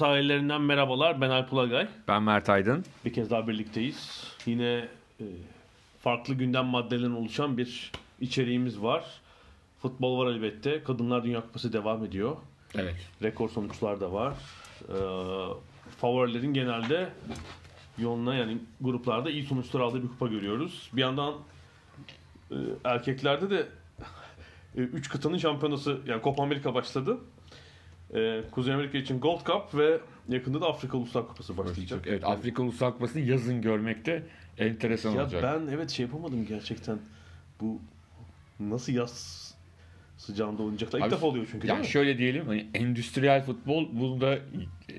Sahillerinden merhabalar. Ben Alp Ulagay. Ben Mert Aydın. Bir kez daha birlikteyiz. Yine e, farklı gündem maddelerinden oluşan bir içeriğimiz var. Futbol var elbette. Kadınlar Dünya Kupası devam ediyor. Evet. Rekor sonuçlar da var. E, favorilerin genelde yoluna yani gruplarda iyi sonuçlar aldığı bir kupa görüyoruz. Bir yandan e, erkeklerde de 3 kıtanın şampiyonası yani Copa Amerika başladı. Ee, Kuzey Amerika için Gold Cup ve yakında da Afrika Uluslar Kupası başlayacak. Evet Afrika Ulusal Kupası'nı yazın görmekte enteresan Ya olacak. ben evet şey yapamadım gerçekten. Bu nasıl yaz sıcağında oynayacaklar? İlk Abi, defa oluyor çünkü yani şöyle diyelim hani endüstriyel futbol bunu da e,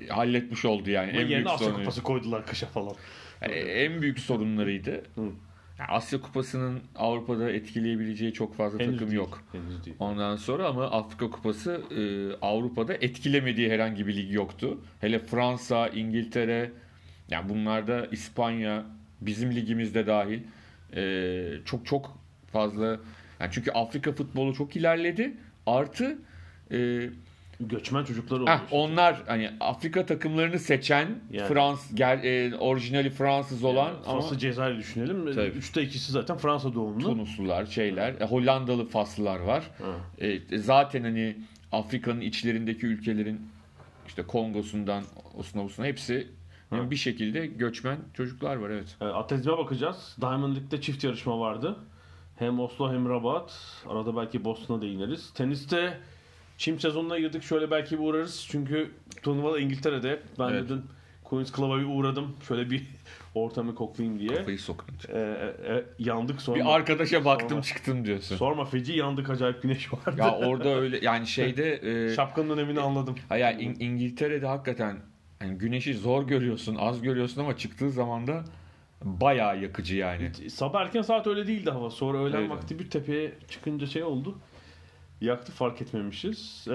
halletmiş oldu yani. Ama en yerine büyük Asya sorunu. Kupası koydular kışa falan. Yani en büyük sorunlarıydı. Hı. Yani Asya Kupası'nın Avrupa'da etkileyebileceği çok fazla Henüz takım değil, yok. Henüz değil. Ondan sonra ama Afrika Kupası e, Avrupa'da etkilemediği herhangi bir lig yoktu. Hele Fransa, İngiltere, yani bunlarda İspanya, bizim ligimizde dahil e, çok çok fazla. Yani çünkü Afrika futbolu çok ilerledi. Artı e, Göçmen çocuklar oluyor. heh, onlar hani Afrika takımlarını seçen Yani. Frans gel e, orijinali Fransız olan Yani ama Fransa Cezayir düşünelim. Tabii. Üçte ikisi zaten Fransa doğumlu. Tunuslular, şeyler, e, Hollandalı Faslılar var. Ha. E, zaten hani Afrika'nın içlerindeki ülkelerin işte Kongo'sundan osuna busuna hepsi yani bir şekilde göçmen çocuklar var evet. E, atletizme bakacağız. Diamond League'de çift yarışma vardı. Hem Oslo hem Rabat. Arada belki Boston'a değiniriz. Teniste çim sezonuna girdik. Şöyle belki bir uğrarız. Çünkü turnuvada İngiltere'de. Ben Evet. de dün Queen's Club'a bir uğradım. Şöyle bir ortamı koklayayım diye. Kafayı sokun. E, e, e, yandık sonra. Bir arkadaşa baktım Sorma. çıktım diyorsun. Sorma feci yandık acayip güneş vardı. Ya orada öyle yani şeyde e, Şapkanın önemini anladım. hayır, İng- İngiltere'de hakikaten yani güneşi zor görüyorsun, az görüyorsun ama çıktığı zaman da bayağı yakıcı yani. Sabah erken saat öyle değildi hava. Sonra öğlen Evet. vakti bir tepeye çıkınca şey oldu. Yaktı fark etmemişiz. Ee,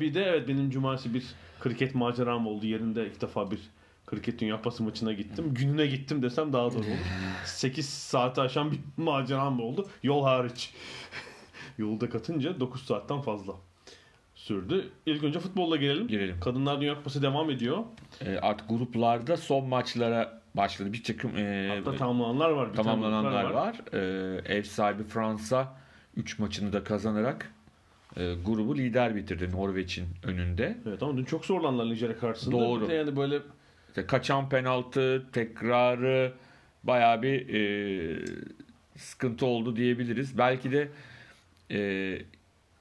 bir de evet benim cumartesi bir kriket maceram oldu. Yerinde ilk defa bir kriket dünya kupası maçına gittim. Gününe gittim desem daha doğru olur. 8 saati aşan bir maceram oldu. Yol hariç. Yolda katınca 9 saatten fazla sürdü. İlk önce futbolla gelelim. Girelim. Kadınlar Dünya Kupası devam ediyor. E, artık gruplarda son maçlara başladı. Bir takım e, Hatta tamamlananlar var. Bir tamamlananlar gruplar var. Ee, ev sahibi Fransa 3 maçını da kazanarak e, grubu lider bitirdi Norveç'in önünde. Evet ama dün çok zorlandılar Nijerya karşısında. Doğru. Bir de Yani böyle İşte kaçan penaltı, tekrarı bayağı bir e, sıkıntı oldu diyebiliriz. Belki de e,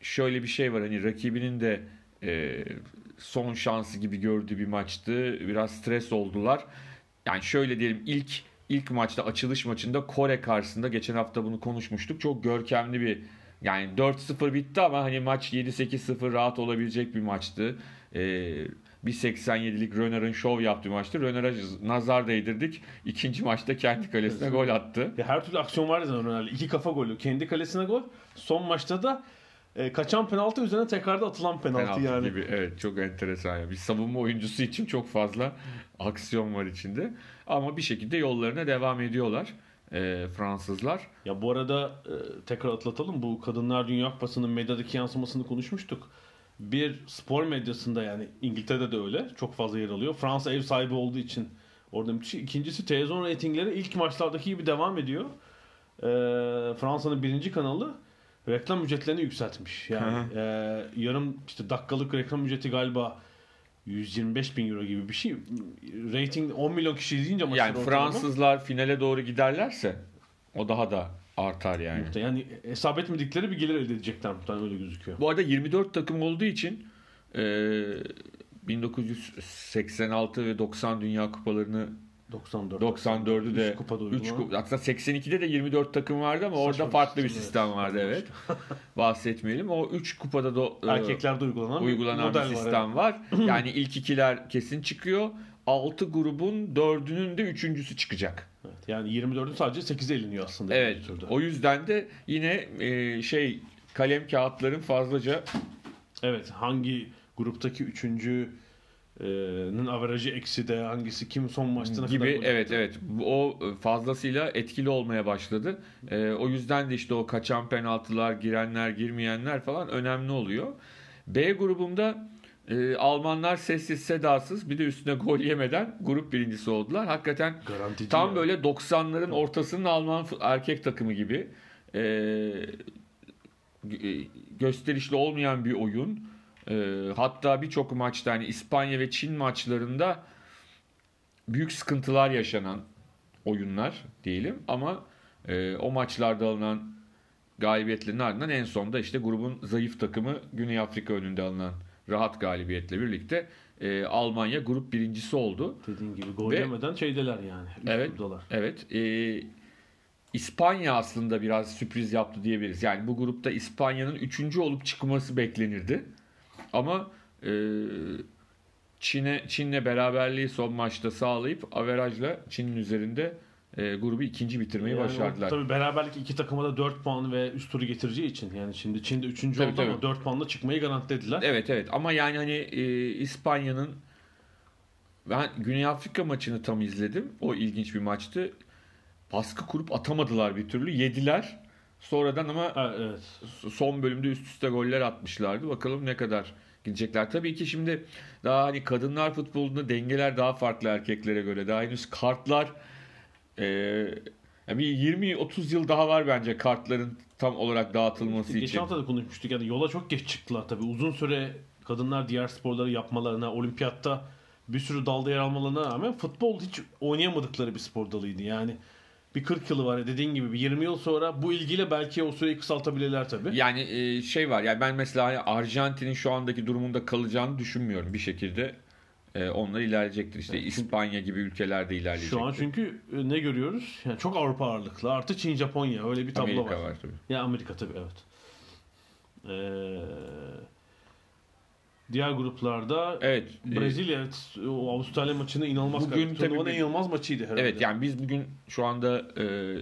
şöyle bir şey var hani rakibinin de e, son şansı gibi gördüğü bir maçtı. Biraz stres oldular. Yani şöyle diyelim ilk ilk maçta açılış maçında Kore karşısında geçen hafta bunu konuşmuştuk. Çok görkemli bir yani 4-0 bitti ama hani maç 7-8-0 rahat olabilecek bir maçtı. Ee, bir 87'lik Röner'ın şov yaptığı maçtı. Röner'e nazar değdirdik. İkinci maçta kendi kalesine gol attı. Ya her türlü aksiyon var zaten Ronaldo. İki kafa golü. Kendi kalesine gol. Son maçta da e, kaçan penaltı üzerine tekrarda atılan penaltı, Penaltı yani. gibi. Evet çok enteresan. Yani. Bir savunma oyuncusu için çok fazla aksiyon var içinde. Ama bir şekilde yollarına devam ediyorlar e, Fransızlar. Ya bu arada e, tekrar atlatalım. Bu Kadınlar Dünya Kupası'nın medyadaki yansımasını konuşmuştuk. Bir spor medyasında yani İngiltere'de de öyle. Çok fazla yer alıyor. Fransa ev sahibi olduğu için orada müthiş. İkincisi televizyon reytingleri ilk maçlardaki gibi devam ediyor. E, Fransa'nın birinci kanalı reklam ücretlerini yükseltmiş. Yani e, yarım işte dakikalık reklam ücreti galiba 125 bin euro gibi bir şey. Rating 10 milyon kişi izleyince maçın Yani ortalama- Fransızlar finale doğru giderlerse o daha da artar yani. Yani hesap etmedikleri bir gelir elde edecekler muhtemelen öyle gözüküyor. Bu arada 24 takım olduğu için e, 1986 ve 90 Dünya Kupalarını 94. 94'ü de Üç kupada 3 uygulanan. kupa, hatta 82'de de 24 takım vardı ama orada Saçma bir farklı bir sistem, evet. vardı evet. Bahsetmeyelim. O 3 kupada da e, Erkeklerde uygulanan, uygulanan bir var, sistem evet. var. Yani ilk ikiler kesin çıkıyor. 6 grubun 4'ünün de üçüncüsü çıkacak. Evet, yani 24'ün sadece 8'e eliniyor aslında. Evet. O yüzden de yine e, şey kalem kağıtların fazlaca Evet hangi gruptaki üçüncü nin averajı eksi de hangisi kim son maçta kadar gibi gol evet evet o fazlasıyla etkili olmaya başladı. E, o yüzden de işte o kaçan penaltılar, girenler, girmeyenler falan önemli oluyor. B grubunda e, Almanlar sessiz sedasız bir de üstüne gol yemeden grup birincisi oldular. Hakikaten Garantici tam yani. böyle 90'ların ortasının Alman erkek takımı gibi e, gö- gösterişli olmayan bir oyun. E, hatta birçok maçta hani İspanya ve Çin maçlarında büyük sıkıntılar yaşanan oyunlar diyelim ama e, o maçlarda alınan galibiyetlerin ardından en sonda işte grubun zayıf takımı Güney Afrika önünde alınan rahat galibiyetle birlikte e, Almanya grup birincisi oldu. Dediğin gibi gol Ve- yemeden şeydeler yani. Evet. gruptalar. Evet. e, İspanya aslında biraz sürpriz yaptı diyebiliriz. Yani bu grupta İspanya'nın üçüncü olup çıkması beklenirdi. Ama e, Çin'e Çin'le beraberliği son maçta sağlayıp averajla Çin'in üzerinde e, grubu ikinci bitirmeyi Yani o başardılar. Tabii beraberlik iki takıma da 4 puan ve üst turu getireceği için yani şimdi Çin'de 3. oldu Tabii, ama tabii. 4 puanla çıkmayı garantilediler. Evet evet ama yani hani e, İspanya'nın ben Güney Afrika maçını tam izledim. O ilginç bir maçtı. Baskı kurup atamadılar bir türlü. Yediler. Sonradan ama Ha, evet. son bölümde üst üste goller atmışlardı. Bakalım ne kadar gidecekler. Tabii ki şimdi daha hani kadınlar futbolunda dengeler daha farklı erkeklere göre. Daha henüz kartlar e, yani bir 20-30 yıl daha var bence kartların tam olarak dağıtılması Geçen için. hafta da konuşmuştuk yani yola çok geç çıktılar tabii. Uzun süre kadınlar diğer sporları yapmalarına, olimpiyatta bir sürü dalda yer almalarına rağmen futbol hiç oynayamadıkları bir spor dalıydı. Yani bir 40 yılı var dediğin gibi bir 20 yıl sonra bu ilgiyle belki o süreyi kısaltabilirler tabii. Yani e, şey var yani ben mesela hani Arjantin'in şu andaki durumunda kalacağını düşünmüyorum bir şekilde. E, onlar ilerleyecektir. İşte İspanya gibi ülkelerde ilerleyecektir. Şu an çünkü e, ne görüyoruz? Yani çok Avrupa ağırlıklı. Artı Çin, Japonya öyle bir tablo Amerika var. var tabii. Ya Amerika tabii evet. Ee, diğer gruplarda Evet. Brezilya evet, o Avustralya maçını inanılmaz Bugün tabii Turnuvanın inanılmaz maçıydı herhalde. Evet yani biz bugün şu anda e,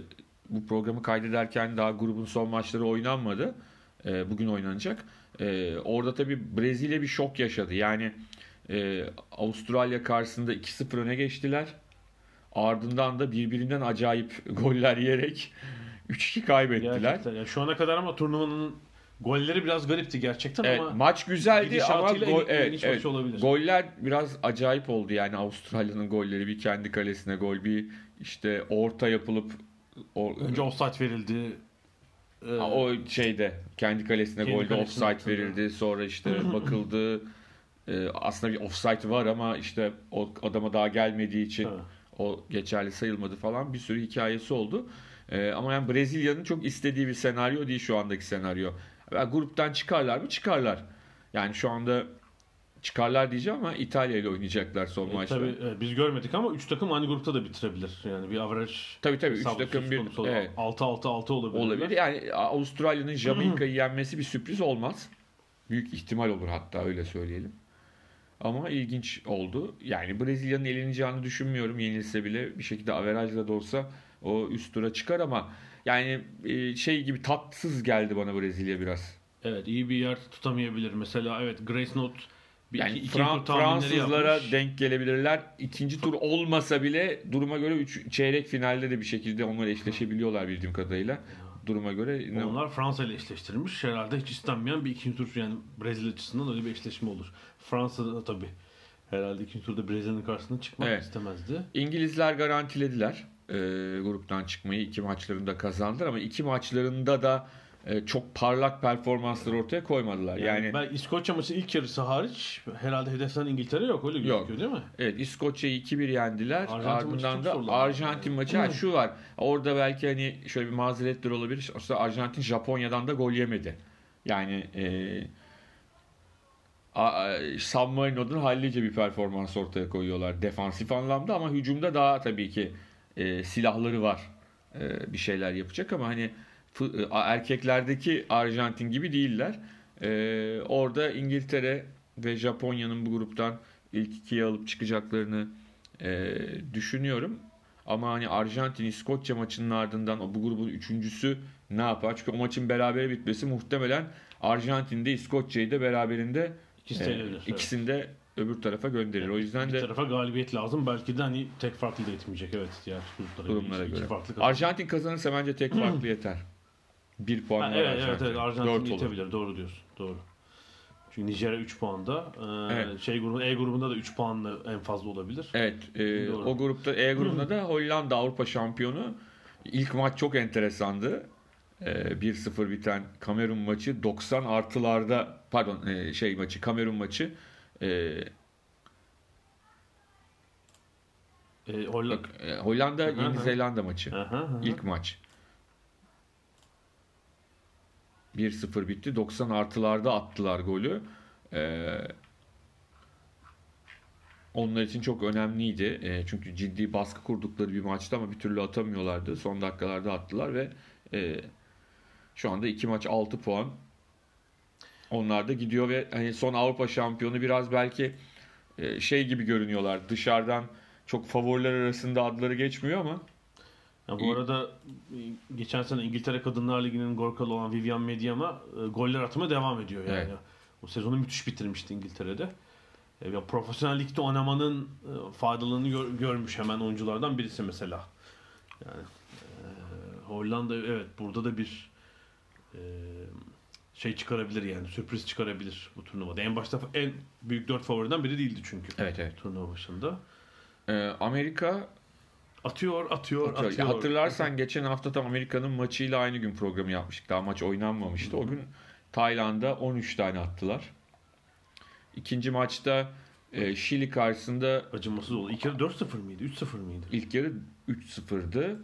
bu programı kaydederken daha grubun son maçları oynanmadı. E, bugün oynanacak. E, orada tabii Brezilya bir şok yaşadı. Yani e, Avustralya karşısında 2-0 öne geçtiler. Ardından da birbirinden acayip goller yiyerek 3-2 kaybettiler. Gerçekten. Yani şu ana kadar ama turnuvanın golleri biraz garipti gerçekten Evet, ama maç güzeldi ama gol, en evet, evet. olabilir. goller biraz acayip oldu yani Avustralya'nın golleri bir kendi kalesine gol bir işte orta yapılıp o, önce offside verildi. Ee, Ha, O şeyde kendi kalesine Kendi golde kalesine offside verildi. Sonra işte bakıldı. Ee, aslında bir offside var ama işte o adama daha gelmediği için Ha. o geçerli sayılmadı falan. Bir sürü hikayesi oldu. Ee, ama yani Brezilya'nın çok istediği bir senaryo değil şu andaki senaryo. Yani gruptan çıkarlar mı? Çıkarlar. Yani şu anda çıkarlar diyeceğim ama İtalya ile oynayacaklar son E, maçta. tabii e, biz görmedik ama 3 takım aynı grupta da bitirebilir. Yani bir average Tabii tabii 3 hesabı takım bir konusu olur. evet. 6-6-6 olabilir. Olabilir. Yani Avustralya'nın Jamaika'yı yenmesi bir sürpriz olmaz. Büyük ihtimal olur hatta öyle söyleyelim. Ama ilginç oldu. Yani Brezilya'nın eleneceğini düşünmüyorum. Yenilse bile bir şekilde averajla da olsa o üst tura çıkar ama yani e, şey gibi tatsız geldi bana Brezilya biraz. Evet iyi bir yer tutamayabilir. Mesela evet Grace Note bir Yani iki, iki Fran- tur tahminleri Fransızlara yapmış. denk gelebilirler. İkinci tur olmasa bile duruma göre üç, çeyrek finalde de bir şekilde onlar eşleşebiliyorlar bildiğim kadarıyla. Duruma göre ne- Onlar Fransa ile eşleştirilmiş. Herhalde hiç istenmeyen bir ikinci tur yani Brezilya açısından öyle bir eşleşme olur. Fransa da tabii herhalde ikinci turda Brezilya'nın karşısına çıkmak Evet. istemezdi. İngilizler garantilediler e, gruptan çıkmayı. iki maçlarında kazandılar ama iki maçlarında da e, çok parlak performanslar ortaya koymadılar. Yani, Yani, ben İskoçya maçı ilk yarısı hariç herhalde hedeften İngiltere yok öyle gözüküyor Yok. değil mi? evet İskoçya'yı 2-1 yendiler. Arjantin Ardından da. Arjantin maçı ha, şu var. Orada belki hani şöyle bir mazeretler olabilir. Aslında Arjantin Japonya'dan da gol yemedi. Yani e, a- San Marino'dan hallice bir performans ortaya koyuyorlar defansif anlamda ama hücumda daha tabii ki e, silahları var e, bir şeyler yapacak ama hani e, erkeklerdeki Arjantin gibi değiller. E, orada İngiltere ve Japonya'nın bu gruptan ilk ikiye alıp çıkacaklarını e, düşünüyorum. Ama hani Arjantin İskoçya maçının ardından bu grubun üçüncüsü ne yapar? Çünkü o maçın berabere bitmesi muhtemelen Arjantin'de İskoçya'yı da beraberinde İkisi e, evet. ikisini de öbür tarafa gönderir. O yüzden Bir de tarafa galibiyet lazım. Belki de hani tek farklı da etmeyecek. Evet diğer durumlara göre. farklı kazanır. Arjantin kazanırsa bence tek farklı yeter. Bir puan Ha, var evet, evet, Arjantin. evet. Arjantin Dört olur. itebilir. Doğru diyorsun. Doğru. Çünkü Nijerya 3 puanda. Ee, Evet. Şey grubunda E grubunda da 3 puanla en fazla olabilir. Evet. e, Doğru. o grupta E grubunda da Hollanda Avrupa şampiyonu. İlk maç çok enteresandı. E, 1-0 biten Kamerun maçı 90 artılarda pardon e, şey maçı Kamerun maçı e, Ee, Hollanda. e, Hollanda Hı hı Yeni. Zelanda maçı. Aha, aha. İlk maç. 1-0 bitti. 90 artılarda attılar golü. Ee, onlar için çok önemliydi. Ee, çünkü ciddi baskı kurdukları bir maçtı ama bir türlü atamıyorlardı. Son dakikalarda attılar ve e, şu anda iki maç 6 puan. Onlar da gidiyor ve hani son Avrupa şampiyonu biraz belki e, şey gibi görünüyorlar. Dışarıdan çok favoriler arasında adları geçmiyor ama Ya bu arada e, geçen sene İngiltere Kadınlar Ligi'nin Gorkalı olan Vivian Mediama e, goller atmaya devam ediyor yani. Evet. O sezonu müthiş bitirmişti İngiltere'de. Ya profesyonel ligde oynamanın faydalarını gör- görmüş hemen oyunculardan birisi mesela. Yani e, Hollanda evet burada da bir e, şey çıkarabilir yani sürpriz çıkarabilir bu turnuvada. En başta en büyük dört favoriden biri değildi çünkü. Evet evet. Turnuva başında. Ee, Amerika Atıyor, atıyor, atıyor. atıyor. Ya hatırlarsan geçen hafta tam Amerika'nın maçıyla aynı gün programı yapmıştık. Daha maç oynanmamıştı. O gün Tayland'a 13 tane attılar. İkinci maçta e, Şili karşısında Acımasız oldu. İlk yarı 4-0 mıydı? 3-0 mıydı? ilk yarı 3-0'dı.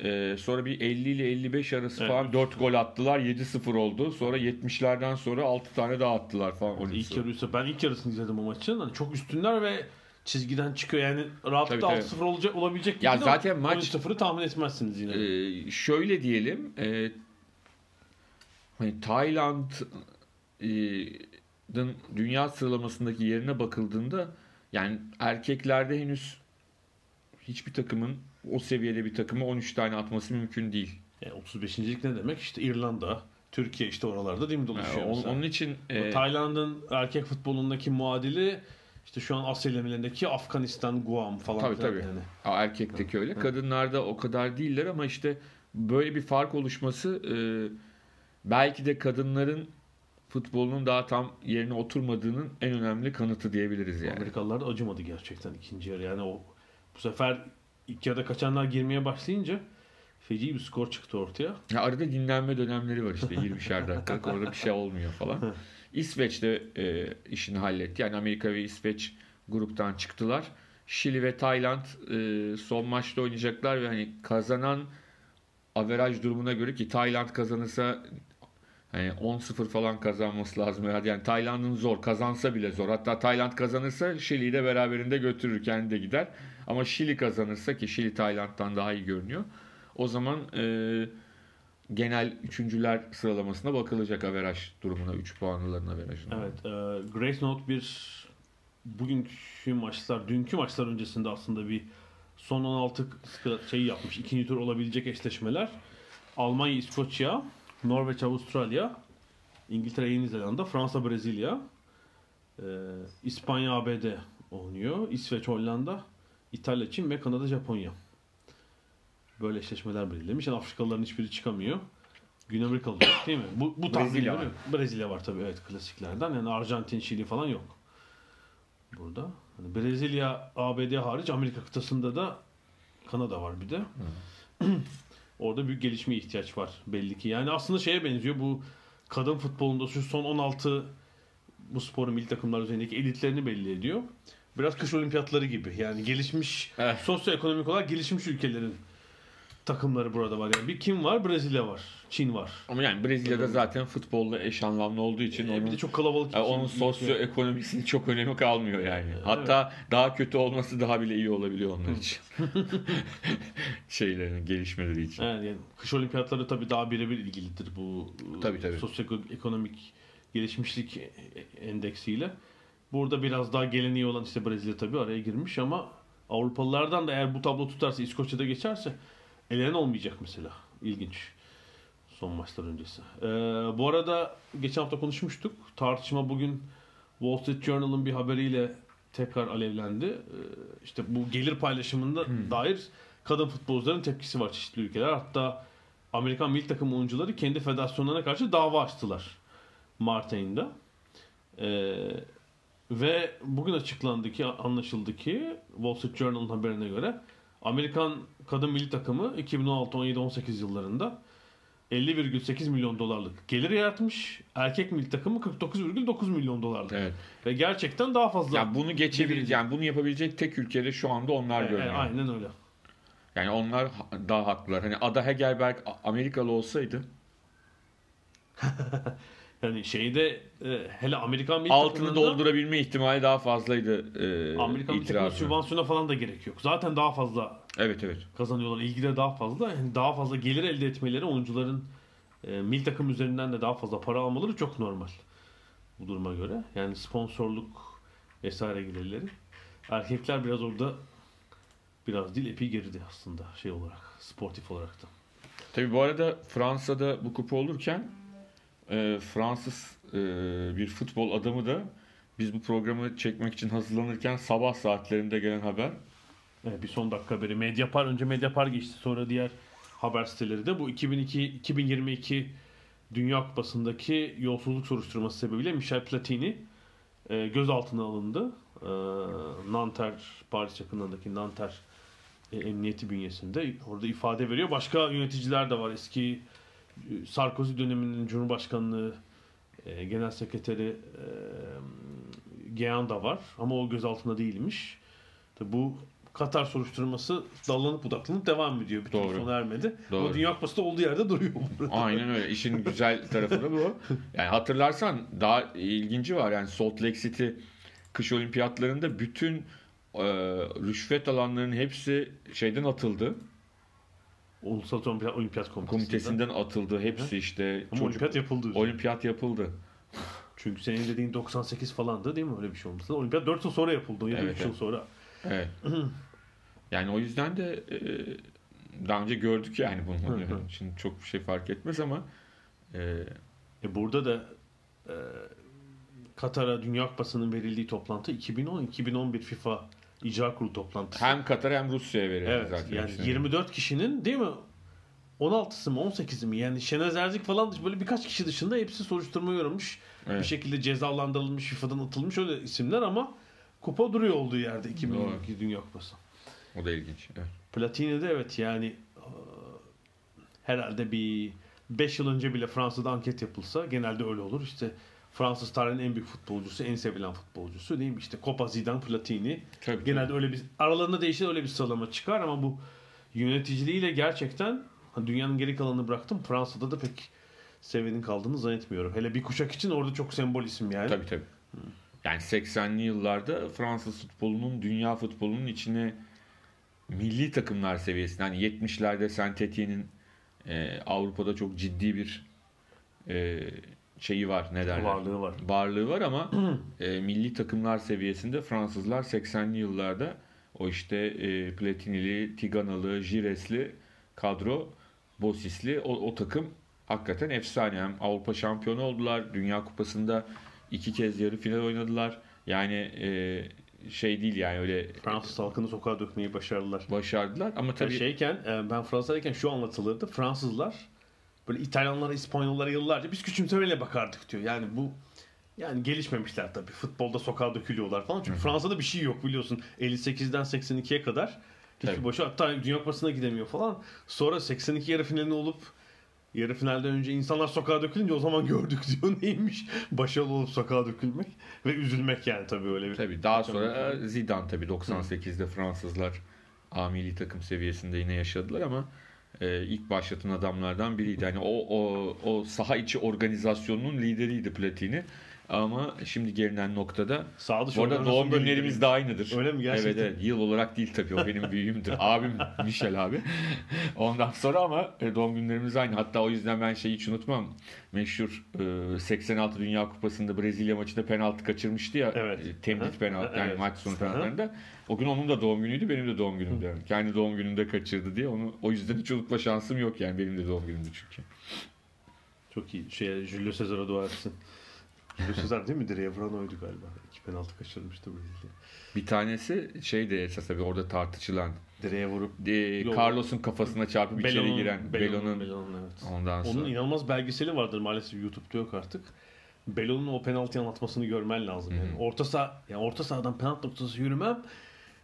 Ee, sonra bir 50 ile 55 arası Evet. falan 4 gol attılar. 7-0 oldu. Sonra 70'lerden sonra 6 tane daha attılar falan. İlk 12. yarı üstü. Ben ilk yarısını izledim o maçın. Hani çok üstünler ve çizgiden çıkıyor. Yani rahatlıkla Tabii, tabii. 6-0 olacak olabilecek gibi Ya zaten maç- 13-0'ı tahmin etmezsiniz yine. Ee, şöyle diyelim e, hani Tayland'ın dünya sıralamasındaki yerine bakıldığında yani erkeklerde henüz hiçbir takımın o seviyede bir takımı 13 tane atması mümkün değil. Yani 35. lig ne demek? İşte İrlanda, Türkiye işte oralarda değil mi Yani dolaşıyor onun, mesela. onun için e, Tayland'ın erkek futbolundaki muadili işte şu an Asya elemelerindeki Afganistan, Guam falan. Tabii, tabii. Yani. erkekteki öyle. Kadınlarda o kadar değiller ama işte böyle bir fark oluşması e, belki de kadınların futbolunun daha tam yerine oturmadığının en önemli kanıtı diyebiliriz yani. Amerikalılar da acımadı gerçekten ikinci yarı. Yani o bu sefer ilk yarıda kaçanlar girmeye başlayınca feci bir skor çıktı ortaya. Ya arada dinlenme dönemleri var işte 20'şer dakikalık orada bir şey olmuyor falan. İsveç de e, işini halletti. Yani Amerika ve İsveç gruptan çıktılar. Şili ve Tayland e, son maçta oynayacaklar ve hani kazanan averaj durumuna göre ki Tayland kazanırsa hani 10-0 falan kazanması lazım herhalde. Yani Tayland'ın zor. Kazansa bile zor. Hatta Tayland kazanırsa Şili'yi de beraberinde götürür. Kendi de gider. Ama Şili kazanırsa ki Şili Tayland'dan daha iyi görünüyor. O zaman e, genel üçüncüler sıralamasına bakılacak averaj durumuna. 3 puanlıların averajına. Evet. E, Grace Note bir bugünkü maçlar, dünkü maçlar öncesinde aslında bir son 16 sıra- şey yapmış. İkinci tur olabilecek eşleşmeler. Almanya, İskoçya, Norveç, Avustralya, İngiltere, Yeni Zelanda, Fransa, Brezilya, e, İspanya, ABD oynuyor. İsveç, Hollanda, İtalya, Çin ve Kanada, Japonya. Böyle eşleşmeler belirlemiş. Yani Afrikalıların hiçbiri çıkamıyor. Güney Amerikalı değil mi? Bu, bu Brezilya ediyorum. Brezilya var tabii evet klasiklerden. Yani Arjantin, Şili falan yok. Burada. Hani Brezilya, ABD hariç Amerika kıtasında da Kanada var bir de. Orada büyük gelişmeye ihtiyaç var belli ki. Yani aslında şeye benziyor bu kadın futbolunda şu son 16 bu sporun milli takımlar üzerindeki elitlerini belli ediyor. Biraz kış olimpiyatları gibi. Yani gelişmiş Evet. sosyoekonomik olarak gelişmiş ülkelerin takımları burada var. Yani bir kim var? Brezilya var. Çin var. Ama yani Brezilya'da zaten futbolla eş anlamlı olduğu için Ee, onun bir de çok kalabalık. yani iki onun sosyoekonomisinin çok önemi kalmıyor yani. Hatta daha kötü olması daha bile iyi olabiliyor onlar için. Şeylerin gelişmeleri için. Yani, yani kış olimpiyatları tabii daha birebir ilgilidir bu Tabii, tabii. sosyoekonomik gelişmişlik endeksiyle. Burada biraz daha geleneği olan işte Brezilya tabii araya girmiş ama Avrupalılardan da eğer bu tablo tutarsa İskoçya'da geçerse elenen olmayacak mesela. İlginç. Son maçlar öncesi. Ee, bu arada geçen hafta konuşmuştuk. Tartışma bugün Wall Street Journal'ın bir haberiyle tekrar alevlendi. Ee, işte bu gelir paylaşımında dair kadın futbolcuların tepkisi var çeşitli ülkeler. Hatta Amerikan milli takım oyuncuları kendi federasyonlarına karşı dava açtılar Mart ayında. Ee, ve bugün açıklandı ki, anlaşıldı ki Wall Street Journal'ın haberine göre Amerikan kadın milli takımı 2016, 17, 18 yıllarında 50,8 milyon dolarlık gelir yaratmış. Erkek milli takımı 49,9 milyon dolarlık. Evet. Ve gerçekten daha fazla. Ya bunu geçebilecek, yani bunu yapabilecek tek ülkede şu anda onlar E, e, görünüyor. aynen öyle. Yani onlar ha- daha haklılar. Hani Ada Hegelberg Amerikalı olsaydı Yani şeyde e, hele Amerikan milli altını doldurabilme ihtimali daha fazlaydı e, Amerikan milli itirazı. sübvansiyona falan da gerek yok. Zaten daha fazla Evet evet. kazanıyorlar. İlgi de daha fazla. Yani daha fazla gelir elde etmeleri oyuncuların e, milli takım üzerinden de daha fazla para almaları çok normal. Bu duruma göre. Yani sponsorluk vesaire gelirleri. Erkekler biraz orada biraz değil epey geride aslında şey olarak. Sportif olarak da. Tabii bu arada Fransa'da bu kupa olurken e, Fransız e, bir futbol adamı da biz bu programı çekmek için hazırlanırken sabah saatlerinde gelen haber Evet, bir son dakika haberi. Mediapar önce Mediapar geçti. Sonra diğer haber siteleri de bu 2002 2022 Dünya Kupası'ndaki yolsuzluk soruşturması sebebiyle Michel Platini e, gözaltına alındı. E, Nanter, Paris yakınlarındaki Nanter e, emniyeti bünyesinde. Orada ifade veriyor. Başka yöneticiler de var. Eski Sarkozy döneminin Cumhurbaşkanlığı e, Genel Sekreteri e, Geyan da var. Ama o gözaltında değilmiş. Tabi bu Katar soruşturması dallanıp budaklanıp devam ediyor. Türlü Doğru. sona ermedi. Doğru. Ama Dünya Kupası da olduğu yerde duruyor. Aynen öyle. İşin güzel tarafı da bu. Yani hatırlarsan daha ilginci var. Yani Salt Lake City kış olimpiyatlarında bütün e, rüşvet alanlarının hepsi şeyden atıldı. Ulusal Olimpiyat, Olimpiyat Komitesi'nden. Komitesinden atıldı. Hepsi işte Ama çocuk- olimpiyat yapıldı. olimpiyat yapıldı. Çünkü senin dediğin 98 falandı değil mi öyle bir şey olması? Olimpiyat 4 yıl sonra yapıldı. Ya da Evet, 3 yıl evet. sonra. Evet. Yani o yüzden de e, daha önce gördük yani bunu. Yani Şimdi çok bir şey fark etmez ama e, E burada da e, Katar'a Dünya Kupası'nın verildiği toplantı 2010-2011 FIFA İcra Kurulu toplantısı. hem Katar hem Rusya'ya verildi Evet zaten. yani hepsinin. 24 kişinin değil mi? 16'sı mı 18'i mi? Yani Şenaz Erzik falan böyle birkaç kişi dışında hepsi soruşturmaya uğramış. Bir Evet. şekilde cezalandırılmış, FIFA'dan atılmış öyle isimler ama kupa duruyor olduğu yerde 2012 Dünya Kupası. O da ilginç. Evet. Platini'de evet yani e, herhalde bir 5 yıl önce bile Fransa'da anket yapılsa genelde öyle olur. İşte Fransız tarihinin en büyük futbolcusu, en sevilen futbolcusu değil mi? İşte Copa Zidane, Platini. Tabii, Genelde öyle bir aralarında değişir öyle bir sıralama çıkar ama bu yöneticiliğiyle gerçekten hani dünyanın geri kalanını bıraktım. Fransa'da da pek seviyenin kaldığını zannetmiyorum. Hele bir kuşak için orada çok sembol isim yani. Tabii tabii. Yani 80'li yıllarda Fransız futbolunun dünya futbolunun içine milli takımlar seviyesinde hani 70'lerde Saint-Étienne'in e, Avrupa'da çok ciddi bir e, şeyi var ne derler? Varlığı var. Varlığı var ama e, milli takımlar seviyesinde Fransızlar 80'li yıllarda o işte e, Platinili, Tiganalı, Jiresli kadro, Bosisli o, o takım hakikaten efsane. Hem Avrupa şampiyonu oldular. Dünya Kupası'nda iki kez yarı final oynadılar. Yani e, şey değil yani öyle Fransız halkını sokağa dökmeyi başardılar. başardılar ama Tabii şeyken e, ben Fransa'dayken şu anlatılırdı. Fransızlar böyle İtalyanlara, İspanyollara yıllarca biz küçümsemeyle bakardık diyor. Yani bu yani gelişmemişler tabii. Futbolda sokağa dökülüyorlar falan. Çünkü Fransa'da bir şey yok biliyorsun. 58'den 82'ye kadar hiçbir boşu hatta Dünya Kupası'na gidemiyor falan. Sonra 82 yarı finalini olup yarı finalden önce insanlar sokağa dökülünce o zaman gördük diyor neymiş. Başarılı olup sokağa dökülmek ve üzülmek yani tabii öyle bir. tabii daha sonra e, Zidane tabii 98'de Fransızlar A milli takım seviyesinde yine yaşadılar ama e, ilk başlatan adamlardan biriydi. Yani o, o, o saha içi organizasyonunun lideriydi Platini. Ama şimdi gelinen noktada Sağ dışı bu arada doğum günlerimiz de aynıdır. Öyle mi? Gerçekten. Evet, evet. Yıl olarak değil tabii. O benim büyüğümdür. Abim Michel abi. Ondan sonra ama e, doğum günlerimiz aynı. Hatta o yüzden ben şeyi hiç unutmam. Meşhur e, 86 Dünya Kupası'nda Brezilya maçında penaltı kaçırmıştı ya. Evet. e, Temdit Hı. penaltı. Yani Evet. maç sonu penaltılarında. O gün onun da doğum günüydü. Benim de doğum günümdü. Yani. Kendi doğum gününde kaçırdı diye. Onu o yüzden hiç unutma şansım yok yani. Benim de doğum günümdü çünkü. Çok iyi. Şey, Julio Cesar'a dua etsin. Julio Cesar değil mi? Direğe vuran oydu galiba. İki penaltı kaçırmıştı Brezilya. Bir tanesi şey de esas tabii orada tartışılan. Direğe vurup E. Carlos'un kafasına çarpıp içeri Belon'un- giren Belon'un, Belon'un evet. ondan sonra. Onun inanılmaz belgeseli vardır maalesef YouTube'da yok artık. Belon'un o penaltı anlatmasını görmen lazım. Yani. Orta saha, yani orta sahadan penaltı noktası yürümem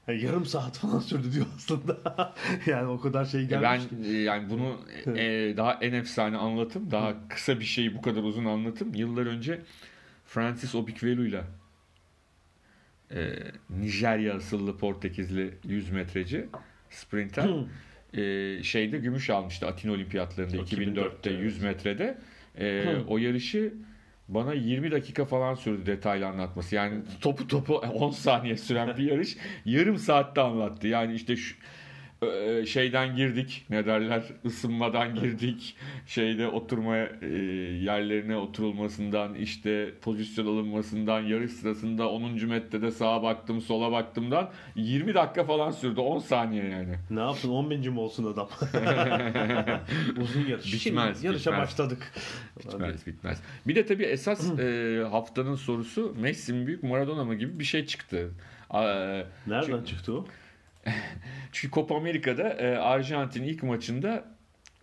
yani yarım saat falan sürdü diyor aslında. yani o kadar şey E ben gelmiş ki. e, yani bunu e, daha en efsane anlatım, daha kısa bir şeyi bu kadar uzun anlatım. Yıllar önce Francis Obikvelu'yla e, Nijerya asıllı Portekizli 100 metreci sprinter e, şeyde gümüş almıştı Atina Olimpiyatlarında O 2004'te 2004'te, 100 metrede. E, o yarışı bana 20 dakika falan sürdü detaylı anlatması. Yani topu topu 10 saniye süren bir yarış yarım saatte anlattı. Yani işte şu, şeyden girdik ne derler ısınmadan girdik şeyde oturma e, yerlerine oturulmasından işte pozisyon alınmasından yarış sırasında 10. metrede sağa baktım sola baktımdan 20 dakika falan sürdü 10 saniye yani. Ne yaptın? 10 binci mi olsun adam? Uzun yarış. Bitmez, Şimdi yarışa bitmez. başladık. Bitmez bitmez. Bir de tabii esas e, haftanın sorusu Messi mi büyük Maradona mı gibi bir şey çıktı. Nereden Çünkü- çıktı o? Çünkü Copa Amerika'da e, Arjantin ilk maçında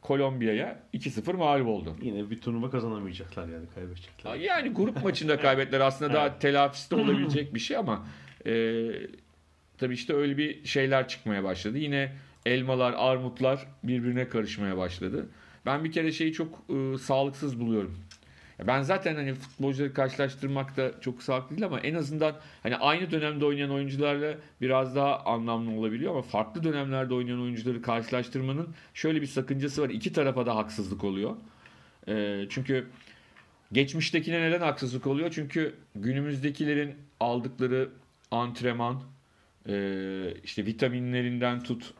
Kolombiya'ya 2-0 mağlup oldu. Yine bir turnuva kazanamayacaklar yani kaybedecekler. Yani grup maçında kaybettiler aslında daha telafisi de olabilecek bir şey ama e, tabii işte öyle bir şeyler çıkmaya başladı. Yine elmalar, armutlar birbirine karışmaya başladı. Ben bir kere şeyi çok e, sağlıksız buluyorum. Ben zaten hani futbolcuları karşılaştırmak da çok sağlıklı değil ama en azından hani aynı dönemde oynayan oyuncularla biraz daha anlamlı olabiliyor ama farklı dönemlerde oynayan oyuncuları karşılaştırmanın şöyle bir sakıncası var. İki tarafa da haksızlık oluyor. E, çünkü Geçmiştekine neden haksızlık oluyor? Çünkü günümüzdekilerin aldıkları antrenman, e, işte vitaminlerinden tut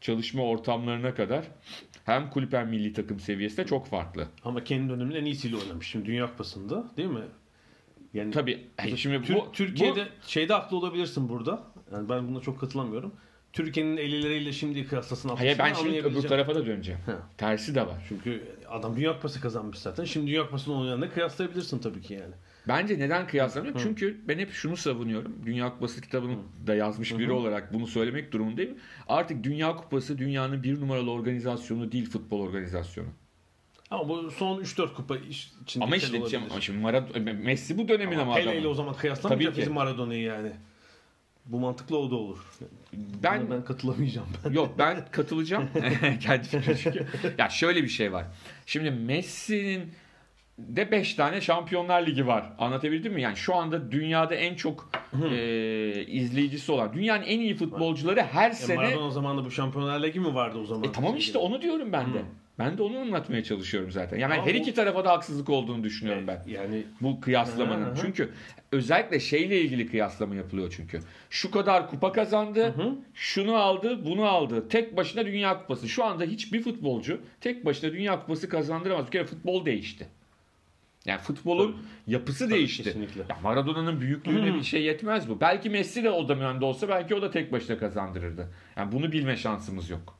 çalışma ortamlarına kadar hem kulüp hem milli takım seviyesinde çok farklı. Ama kendi döneminin en iyisiyle oynamış. Şimdi Dünya Kupası'nda değil mi? Yani Tabii şimdi Tür- bu Türkiye'de şeyde haklı olabilirsin burada. Yani ben buna çok katılamıyorum. Türkiye'nin 50'leriyle şimdi kıyaslasın hayır ben şimdi öbür tarafa da döneceğim. Ha. Tersi de var. Çünkü adam Dünya Kupası kazanmış zaten. Şimdi Dünya Kupası'nı oynayanla kıyaslayabilirsin tabii ki yani. Bence neden kıyaslamıyorum? Hı. Çünkü ben hep şunu savunuyorum. Dünya Kupası kitabını da yazmış biri Hı olarak bunu söylemek durumundayım. Artık Dünya Kupası dünyanın bir numaralı organizasyonu değil futbol organizasyonu. Ama bu son 3-4 kupa içinde Ama işte ama şimdi Maradona, Messi bu dönemin ama, Ama Pele ile o zaman kıyaslamayacak bizim Maradona'yı yani. Bu mantıklı o da olur. Ben Buna ben katılamayacağım ben. Yok ben katılacağım. Kendi fikrim. Ya şöyle bir şey var. Şimdi Messi'nin de 5 tane Şampiyonlar Ligi var. Anlatabildim mi? Yani şu anda dünyada en çok e, izleyicisi olan, dünyanın en iyi futbolcuları her E, sene... Maradona zamanında bu Şampiyonlar Ligi mi vardı o zaman? E tamam işte onu diyorum ben de. Hı. Ben de onu anlatmaya çalışıyorum zaten. Yani Ama her bu- iki tarafa da haksızlık olduğunu düşünüyorum ben. Yani Bu kıyaslamanın. Hı hı. Çünkü özellikle şeyle ilgili kıyaslama yapılıyor çünkü. Şu kadar kupa kazandı, Hı hı. şunu aldı, bunu aldı. Tek başına Dünya Kupası. Şu anda hiçbir futbolcu tek başına Dünya Kupası kazandıramaz. Bir kere futbol değişti. Yani futbolun yapısı Tabii, değişti. kesinlikle. Ya Maradona'nın büyüklüğüne Hı. bir şey yetmez bu. Belki Messi de o dönemde olsa belki o da tek başına kazandırırdı. Yani bunu bilme şansımız yok.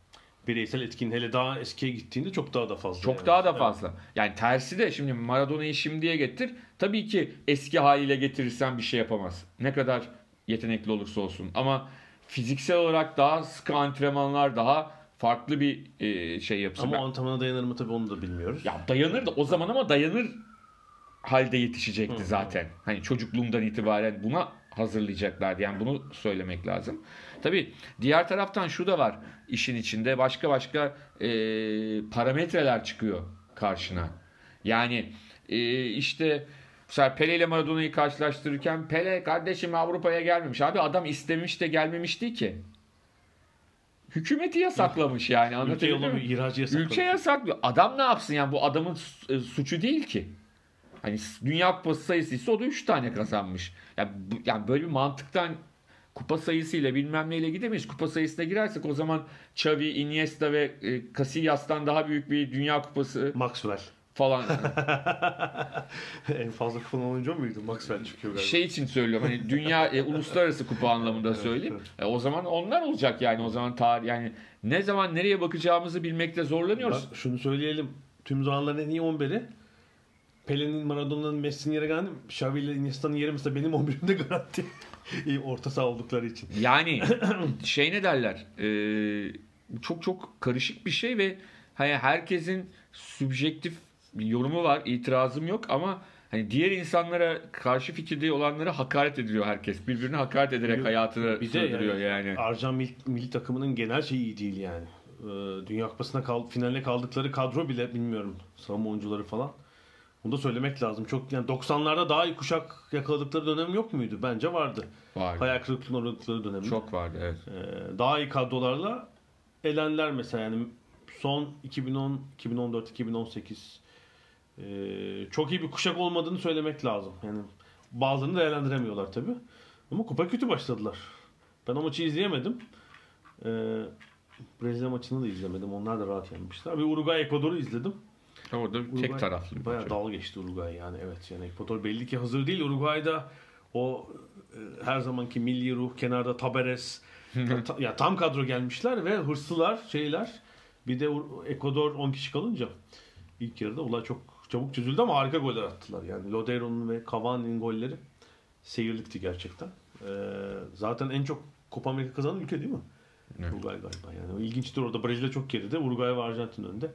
Bireysel etkin hele daha eskiye gittiğinde çok daha da fazla. Çok yani. daha da Evet. fazla. Yani tersi de şimdi Maradona'yı şimdiye getir. Tabii ki eski haliyle getirirsen bir şey yapamaz. Ne kadar yetenekli olursa olsun. Ama fiziksel olarak daha sıkı antrenmanlar, daha farklı bir e, şey yapısı. Ama Ben- antrenmana dayanır mı tabii onu da bilmiyoruz. ya dayanır da o zaman ama dayanır halde yetişecekti Hı. zaten. Hani çocukluğundan itibaren buna hazırlayacaklardı. Yani bunu söylemek lazım. Tabii diğer taraftan şu da var işin içinde başka başka e, parametreler çıkıyor karşına. Yani e, işte mesela Pele ile Maradona'yı karşılaştırırken Pele kardeşim Avrupa'ya gelmemiş. Abi adam istemiş de gelmemişti ki. hükümeti yasaklamış yani Ülke anlatabiliyor muyum? ihracı yasaklamış. Ülke yasaklıyor. Adam ne yapsın yani bu adamın e, suçu değil ki. Hani Dünya Kupası sayısı ise o da 3 tane kazanmış. Yani, yani böyle bir mantıktan kupa sayısıyla bilmem neyle gidemeyiz. Kupa sayısına girersek o zaman Xavi, Iniesta ve e, Casillas'tan daha büyük bir Dünya Kupası Maxwell. falan en fazla kupalı oyuncu muydu? Maxwell çıkıyor galiba. şey için söylüyorum. Hani dünya e, uluslararası kupa anlamında söyleyeyim. E, o zaman onlar olacak yani o zaman tarih yani ne zaman nereye bakacağımızı bilmekte zorlanıyoruz. Bak şunu söyleyelim. Tüm zamanların en iyi 11'i Pele'nin, Maradona'nın, Messi'nin yeri garanti. Xavi ile Iniesta'nın yeri mesela benim 11'imde garanti. İyi orta saha oldukları için. Yani şey ne derler? e, çok çok karışık bir şey ve hani herkesin subjektif bir yorumu var. itirazım yok ama hani diğer insanlara karşı fikirde olanlara hakaret ediliyor herkes. Birbirine hakaret ederek Yok, hayatını Bir sürdürüyor yani, yani. Arjan milli, milli takımının genel şeyi iyi değil yani. Ee, Dünya Kupası'na kal, finaline kaldıkları kadro bile bilmiyorum. Savunma oyuncuları falan. Bunu da söylemek lazım. Çok yani 90'larda daha iyi kuşak yakaladıkları dönem yok muydu? Bence vardı. Vardı. Hayal kırıklığına uğradıkları dönem. Çok vardı evet. Ee, daha iyi kadrolarla elenler mesela yani son 2010, 2014, 2018 ee, çok iyi bir kuşak olmadığını söylemek lazım. Yani bazılarını değerlendiremiyorlar tabi. Ama kupa kötü başladılar. Ben o maçı izleyemedim. Ee, Brezilya maçını da izlemedim. Onlar da rahat yenmişler. Bir Uruguay Ekvador'u izledim. Orada Uruguay tek taraflı Bayağı maç. dal geçti Uruguay yani evet yani Ekvador belli ki hazır değil. Uruguay'da o e, her zamanki milli ruh kenarda Taberes ta- ya tam kadro gelmişler ve hırslılar şeyler bir de Ekvador 10 kişi kalınca ilk yarıda olay çok çabuk çözüldü ama harika goller attılar. Yani Lodeiro'nun ve Cavani'nin golleri seyirlikti gerçekten. Ee, zaten en çok Copa Amerika kazanan ülke değil mi? Evet. Uruguay galiba yani. O ilginçtir orada Brezilya çok geride. Uruguay ve Arjantin önde.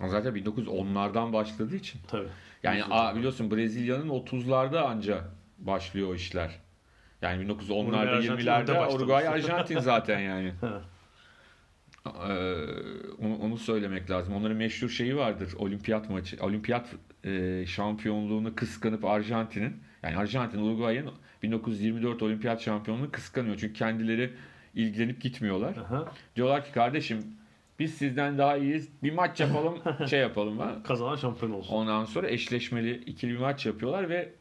Zaten 1910'lardan başladığı için. Tabii. Yani a, biliyorsun Brezilya'nın 30'larda anca başlıyor o işler. Yani Uruguay, 1910'larda Arjantin önde 20'lerde başlamış. Uruguay Arjantin zaten yani. Ee, onu, onu söylemek lazım. Onların meşhur şeyi vardır. Olimpiyat maçı, olimpiyat e, şampiyonluğunu kıskanıp Arjantin'in yani Arjantin Uruguay'ın 1924 olimpiyat şampiyonluğunu kıskanıyor. Çünkü kendileri ilgilenip gitmiyorlar. Aha. Diyorlar ki kardeşim biz sizden daha iyiyiz. Bir maç yapalım, şey yapalım. Ha? Kazanan şampiyon olsun. Ondan sonra eşleşmeli ikili bir maç yapıyorlar ve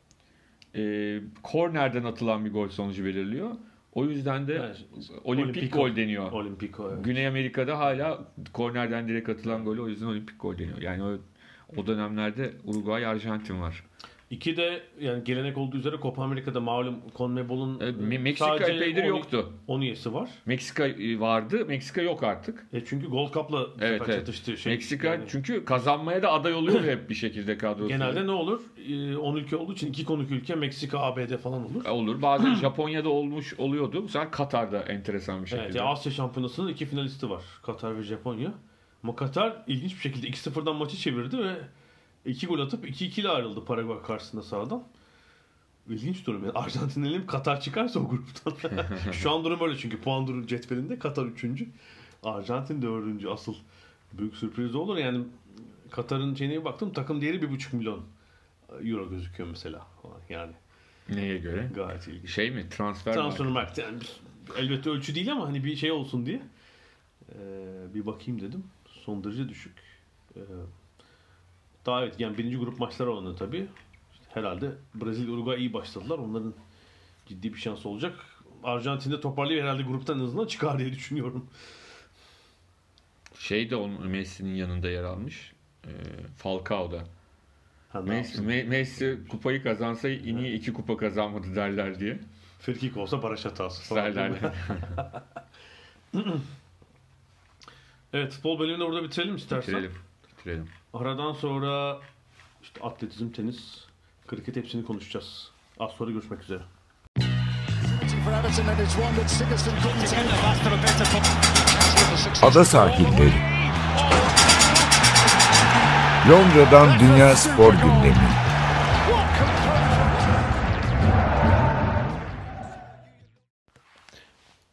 e, kornerden atılan bir gol sonucu belirliyor. O yüzden de Evet. olimpik Olimpiko. gol deniyor. Olimpiko evet. Güney Amerika'da hala kornerden direkt atılan golü o yüzden olimpik gol deniyor. Yani o, o dönemlerde Uruguay, Arjantin var. İki de yani gelenek olduğu üzere Copa Amerika'da malum CONMEBOL'un E, Me- Meksika sadece epeydir 10 yoktu. 10 üyesi var. Meksika e, vardı, Meksika yok artık. E çünkü Gold Cup'la Evet, evet. çatıştı. Şey, Meksika yani çünkü kazanmaya da aday oluyor hep bir şekilde kadrosu. genelde ne olur? E, 10 ülke olduğu için iki konuk ülke Meksika, ABD falan olur. olur. Bazen Japonya'da olmuş oluyordu. Bu sefer Katar'da enteresan bir şekilde. Evet, ya Asya Şampiyonası'nın iki finalisti var. Katar ve Japonya. Ama Katar ilginç bir şekilde 2-0'dan maçı çevirdi ve 2 gol atıp 2-2 ile ayrıldı Paraguay karşısında sağdan. İlginç durum. Yani Arjantin elim Katar çıkarsa o gruptan. Şu an durum öyle çünkü puan durum cetvelinde Katar 3. Arjantin 4. Asıl büyük sürpriz olur. Yani Katar'ın şeyine baktım takım değeri 1,5 milyon euro gözüküyor mesela. Yani Neye göre? gayet ilginç. Şey mi? Transfer, Transfer market yani elbette ölçü değil ama hani bir şey olsun diye Ee, bir bakayım dedim. Son derece düşük. Ee, daha evet yani birinci grup maçları olanı tabii. Herhalde Brezilya Uruguay iyi başladılar. Onların ciddi bir şans olacak. Arjantin'de toparlayıp herhalde gruptan en azından çıkar diye düşünüyorum. Şey de onun Messi'nin yanında yer almış. E, Falcao da. Ha, Messi? Me- Messi kupayı kazansa niye iki kupa kazanmadı derler diye. Frikik olsa baraj hatası Derler. Evet futbol bölümünü orada bitirelim istersen. Bitirelim. Bitirelim. Aradan sonra işte atletizm, tenis, kriket hepsini konuşacağız. Az sonra görüşmek üzere. Ada sahilleri. Londra'dan Dünya Spor Gündemi.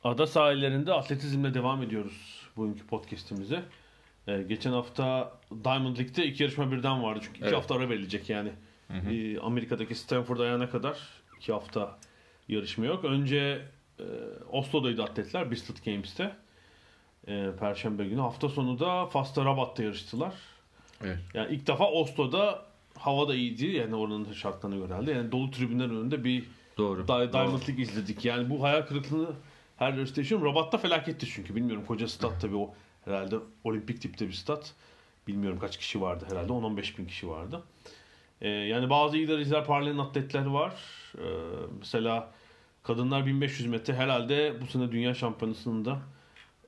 Ada sahillerinde atletizmle devam ediyoruz bugünkü podcast'imize. Ee, geçen hafta Diamond League'de iki yarışma birden vardı. Çünkü iki Evet. hafta ara verilecek yani. Ee, Amerika'daki Stanford ayağına kadar iki hafta yarışma yok. Önce e, Oslo'daydı atletler Bristol Games'te. e, Perşembe günü. Hafta sonu da Fas'ta Rabat'ta yarıştılar. Evet. Yani ilk defa Oslo'da hava da iyiydi. Yani oranın şartlarına göre herhalde. Yani dolu tribünler önünde bir Doğru. Di- Diamond League izledik. Yani bu hayal kırıklığını her yarışta yaşıyorum. Rabat'ta felaketti çünkü. Bilmiyorum koca stat tabii o herhalde olimpik tipte bir stat. Bilmiyorum kaç kişi vardı herhalde. 10-15 bin kişi vardı. Ee, yani bazı iyi derecler parlayan atletler var. Ee, mesela kadınlar 1500 metre herhalde bu sene dünya şampiyonasında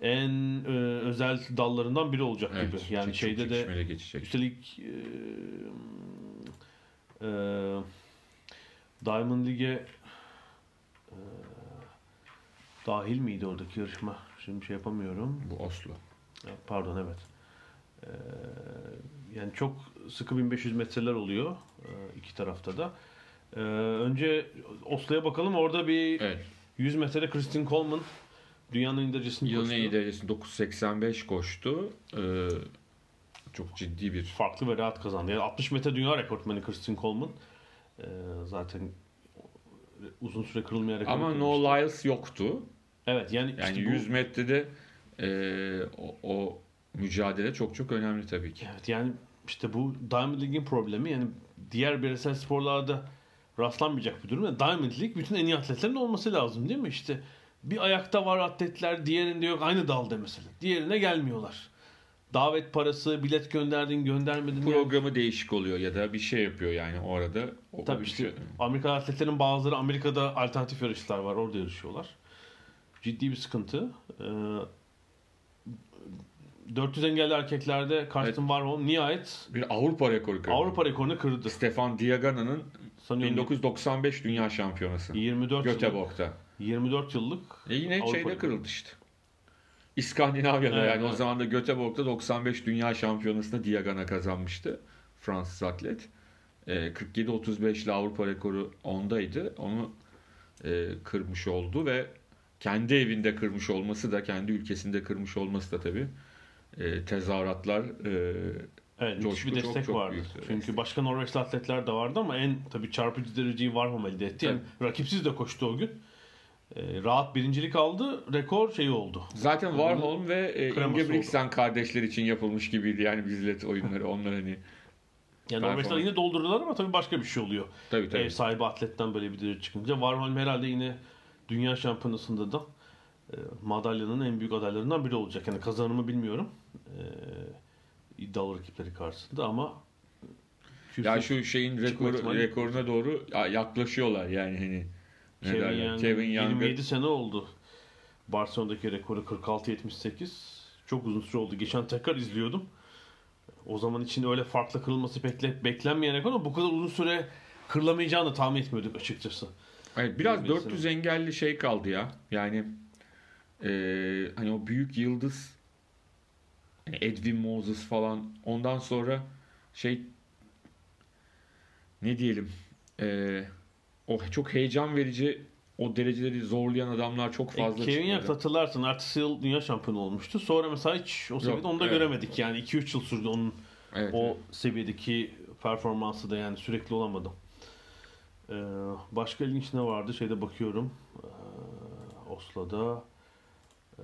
en e, özel dallarından biri olacak Evet, gibi. Yani çok şeyde de geçecek. Üstelik e, e, Diamond League'e e, dahil miydi oradaki yarışma? Şimdi şey yapamıyorum. Bu Oslo. E, Pardon evet. E, yani çok sıkı 1500 metreler oluyor e, iki tarafta da. Önce Oslo'ya bakalım. Orada bir Evet. 100 metrede Kristin Coleman dünyanın en derecesini Yılın koştu. en iyi derecesini 9.85 koştu. Ee, çok ciddi bir farklı ve rahat kazandı. Yani 60 metre dünya rekortmeni Kristin Coleman. Ee, zaten uzun süre kırılmayan rekor ama No. Lyles yoktu. Evet yani, Yani işte bu- 100 metrede e, o, o mücadele çok çok önemli tabii ki. Evet yani işte bu Diamond League'in problemi yani diğer bireysel sporlarda rastlanmayacak bir durum. Yani Diamond League bütün en iyi atletlerin olması lazım değil mi? İşte bir ayakta var atletler diğerinde yok aynı dalda mesela. Diğerine gelmiyorlar. Davet parası, bilet gönderdin, göndermedin. yani- Programı değişik oluyor ya da bir şey yapıyor yani. O, Tabii o işte şey- Amerika atletlerin bazıları Amerika'da alternatif yarışlar var. Orada yarışıyorlar. Ciddi bir sıkıntı. Ee, 400 engelli erkeklerde Karsten Evet. Warholm nihayet bir Avrupa rekoru kırdı. Avrupa rekorunu kırdı. Stefan Diagana'nın Sanıyorum 1995 dünya şampiyonası. 24 yıllık, Göteborg'da. 24 yıllık E yine Avrupa şeyde rekoru. kırıldı işte. İskandinavya'da Evet, yani o evet. zaman da Göteborg'da 95 dünya şampiyonasında Diagana kazanmıştı. Fransız atlet. E, 47-35 ile Avrupa rekoru ondaydı. Onu e, kırmış oldu ve kendi evinde kırmış olması da kendi ülkesinde kırmış olması da tabii e, tezahüratlar e, evet, Coşku bir çok, destek çok vardı. büyük Çünkü destek. başka Norveçli atletler de vardı ama en tabii çarpıcı dereceyi Warholm elde etti. Yani rakipsiz de koştu o gün. Ee, rahat birincilik aldı. Rekor şeyi oldu. Zaten Warholm ve e, Ingebrigtsen kardeşler için yapılmış gibiydi yani bizlet oyunları onlar hani Yani. Norveçler yine doldurdular ama tabii başka bir şey oluyor. tabii tabii. Ev sahibi atletten böyle bir derece çıkınca. Warholm herhalde yine dünya şampiyonasında da e, madalyanın en büyük adaylarından biri olacak. Yani kazanımı bilmiyorum. E, iddialı rakipleri karşısında ama Ya şu şeyin rekoru, rekoruna doğru ya- yaklaşıyorlar yani hani. Kevin? Young, Kevin Young'ı 27 sene oldu. Barcelona'daki rekoru 46-78. Çok uzun süre oldu. Geçen tekrar izliyordum. O zaman için öyle farklı kırılması bekle, beklenmeyen rekor ama bu kadar uzun süre kırılamayacağını tahmin etmiyorduk açıkçası. Evet, biraz 27 400 engelli şey kaldı ya. Yani eee, hani o büyük yıldız hani Edwin Moses falan ondan sonra şey ne diyelim eee, o çok heyecan verici o dereceleri zorlayan adamlar çok E, fazla Kevin Young çıkmadı. hatırlarsın ertesi yıl dünya şampiyonu olmuştu. Sonra mesela hiç o seviyede onu da evet. göremedik. Yani 2-3 yıl sürdü onun Evet, o evet. seviyedeki performansı da yani sürekli olamadı. Ee, başka ilginç ne vardı? Şeyde bakıyorum. Ee, Oslo'da. Ee,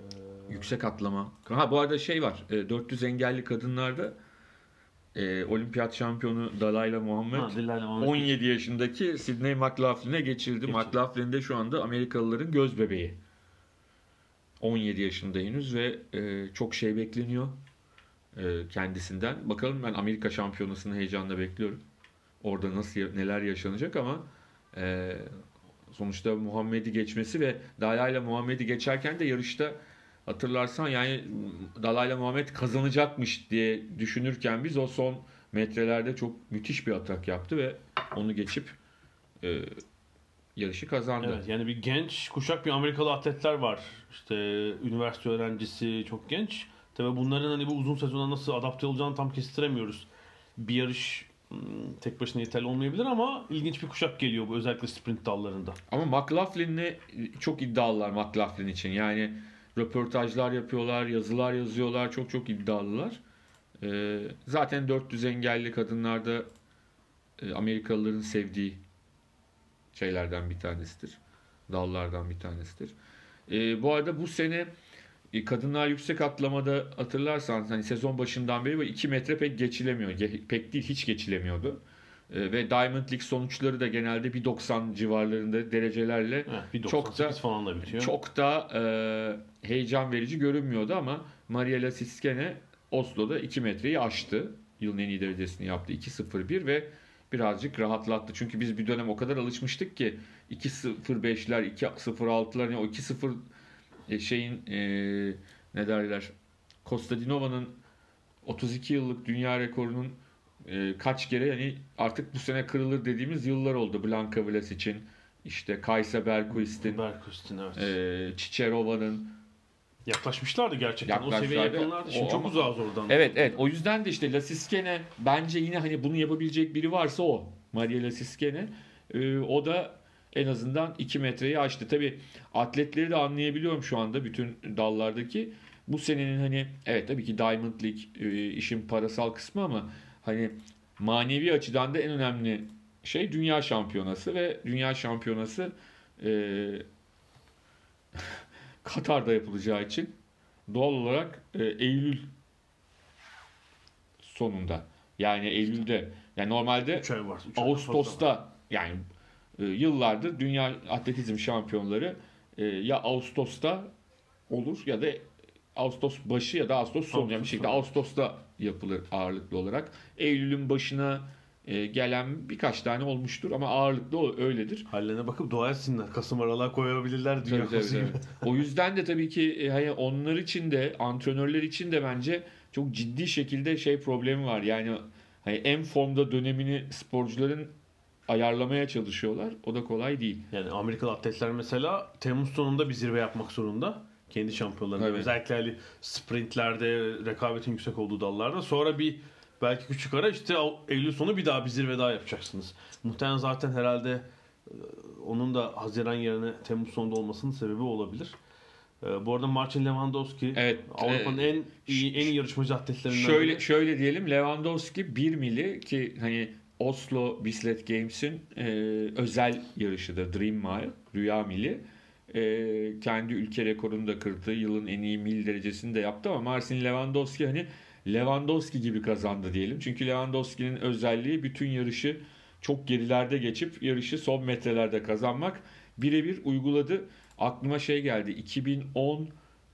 Yüksek atlama. Ha bu arada şey var. e, 400 engelli kadınlarda e, olimpiyat şampiyonu Dalayla Muhammed ha, Dilayla Muhammed. 17 yaşındaki Sidney McLaughlin'e geçirdi. Geçirdi. McLaughlin de şu anda Amerikalıların göz bebeği. 17 yaşında henüz ve e, çok şey bekleniyor e, kendisinden. Bakalım ben Amerika şampiyonasını heyecanla bekliyorum. Orada nasıl neler yaşanacak ama e, sonuçta Muhammed'i geçmesi ve Dalayla Muhammed'i geçerken de yarışta hatırlarsan yani Dalayla Muhammed kazanacakmış diye düşünürken biz o son metrelerde çok müthiş bir atak yaptı ve onu geçip e, yarışı kazandı. Evet yani bir genç kuşak bir Amerikalı atletler var. İşte üniversite öğrencisi çok genç. Tabii bunların hani bu uzun sezona nasıl adapte olacağını tam kestiremiyoruz. Bir yarış tek başına yeterli olmayabilir ama ilginç bir kuşak geliyor bu özellikle sprint dallarında. Ama McLaughlin'le çok iddialılar McLaughlin için. Yani röportajlar yapıyorlar, yazılar yazıyorlar. Çok çok iddialılar. E, zaten 400 engelli kadınlarda e, Amerikalıların sevdiği şeylerden bir tanesidir. Dallardan bir tanesidir. E, bu arada bu sene kadınlar yüksek atlamada hatırlarsanız hani sezon başından beri 2 metre pek geçilemiyor. Ge- Pek değil hiç geçilemiyordu. E, ve Diamond League sonuçları da genelde 1.90 civarlarında derecelerle bir çok da 98 falan da bitiyor. çok da e, heyecan verici görünmüyordu ama Mariela Siskene Oslo'da 2 metreyi aştı. Yılın en iyi derecesini yaptı. 2.01 ve birazcık rahatlattı. Çünkü biz bir dönem o kadar alışmıştık ki 2.05'ler, 2.06'lar yani o 2.0 e, şeyin e, ne derler Kostadinova'nın 32 yıllık dünya rekorunun e, kaç kere yani artık bu sene kırılır dediğimiz yıllar oldu. Blanka Vlas için işte Kaysa Berkuist'in Berkustin evet. e, Çiçerova'nın Yaklaşmışlardı gerçekten. O seviyeye Yaklaşmışlardı. yakınlardı. Şimdi O çok ama- uzağız oradan. Evet evet o yüzden de işte Lasiskene bence yine hani bunu yapabilecek biri varsa o. Maria Lasiskene. Ee, o da en azından 2 metreyi aştı. Tabi atletleri de anlayabiliyorum şu anda bütün dallardaki. Bu senenin hani evet tabii ki Diamond League e, işin parasal kısmı ama hani manevi açıdan da en önemli şey dünya şampiyonası ve dünya şampiyonası e, Katar'da yapılacağı için doğal olarak e, Eylül sonunda yani Eylül'de yani normalde 3 ay var. üç fazla var. Ağustos'ta yani yıllardır dünya atletizm şampiyonları e, ya Ağustos'ta olur ya da Ağustos başı ya da Ağustos sonu yani bir şekilde Ağustos'ta yapılır ağırlıklı olarak. Eylül'ün başına e, gelen birkaç tane olmuştur ama ağırlıklı öyledir. Hallerine bakıp dua etsinler. Kasım aralığa koyabilirler Dünya Tabii, tabii, tabii. O yüzden de tabii ki e, hani onlar için de antrenörler için de bence çok ciddi şekilde şey problemi var. Yani hani en formda dönemini sporcuların ayarlamaya çalışıyorlar. O da kolay değil. Yani Amerikalı atletler mesela Temmuz sonunda bir zirve yapmak zorunda. Kendi şampiyonlarında. Evet. Özellikle hani sprintlerde, rekabetin yüksek olduğu dallarda. Sonra bir belki küçük ara işte Eylül sonu bir daha bir zirve daha yapacaksınız. Muhtemelen zaten herhalde e, onun da Haziran yerine Temmuz sonunda olmasının sebebi olabilir. E, Bu arada Marcin Lewandowski Evet, Avrupa'nın e, en iyi en iyi yarışmacı atletlerinden Şöyle biri. şöyle diyelim Lewandowski 1 mili ki hani Oslo Bisiklet Games'in e, özel yarışıdır Dream Mile, Rüya Mili. E, kendi ülke rekorunu da kırdı. Yılın en iyi mil derecesini de yaptı ama Marcin Lewandowski hani Lewandowski gibi kazandı diyelim. Çünkü Lewandowski'nin özelliği bütün yarışı çok gerilerde geçip yarışı son metrelerde kazanmak. Birebir uyguladı. Aklıma şey geldi. 2010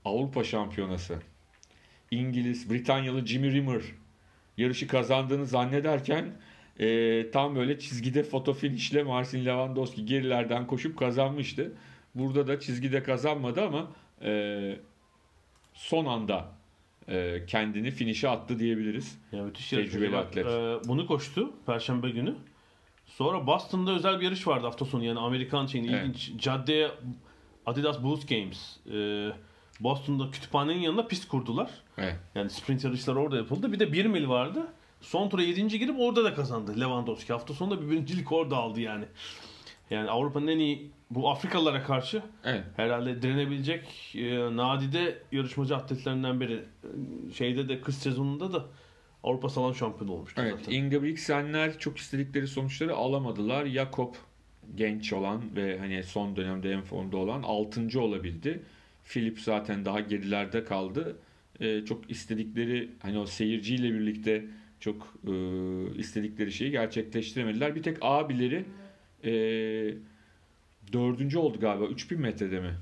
Avrupa Şampiyonası. İngiliz, Britanyalı Jimmy Rimmer yarışı kazandığını zannederken e, tam böyle çizgide foto finişle Marcin Lewandowski gerilerden koşup kazanmıştı. Burada da çizgide kazanmadı ama e, son anda e, kendini finişe attı diyebiliriz. Ya müthiş Tecrübeli. Bak, atlet. e, bunu koştu Perşembe günü. Sonra Boston'da özel bir yarış vardı hafta sonu yani Amerikan şeyin Evet. ilginç. Caddeye Adidas Boost Games. E, Boston'da kütüphanenin yanına pist kurdular. Evet. Yani sprint yarışları orada yapıldı. Bir de 1 mil vardı. Son tura 7. girip orada da kazandı Lewandowski. Hafta sonunda bir birincilik orada aldı yani. Yani Avrupa'nın en iyi bu Afrikalılara karşı Evet. herhalde direnebilecek e, nadide yarışmacı atletlerinden biri. E, Şeyde de kış sezonunda da Avrupa salon şampiyonu olmuştu Evet, zaten. Ingebrigtsenler çok istedikleri sonuçları alamadılar. Jakob genç olan ve hani son dönemde en formda olan 6. olabildi. Philip zaten daha gerilerde kaldı. Ee, çok istedikleri hani o seyirciyle birlikte çok e, istedikleri şeyi gerçekleştiremediler. Bir tek abileri e, dördüncü oldu galiba. 3000 metrede mi?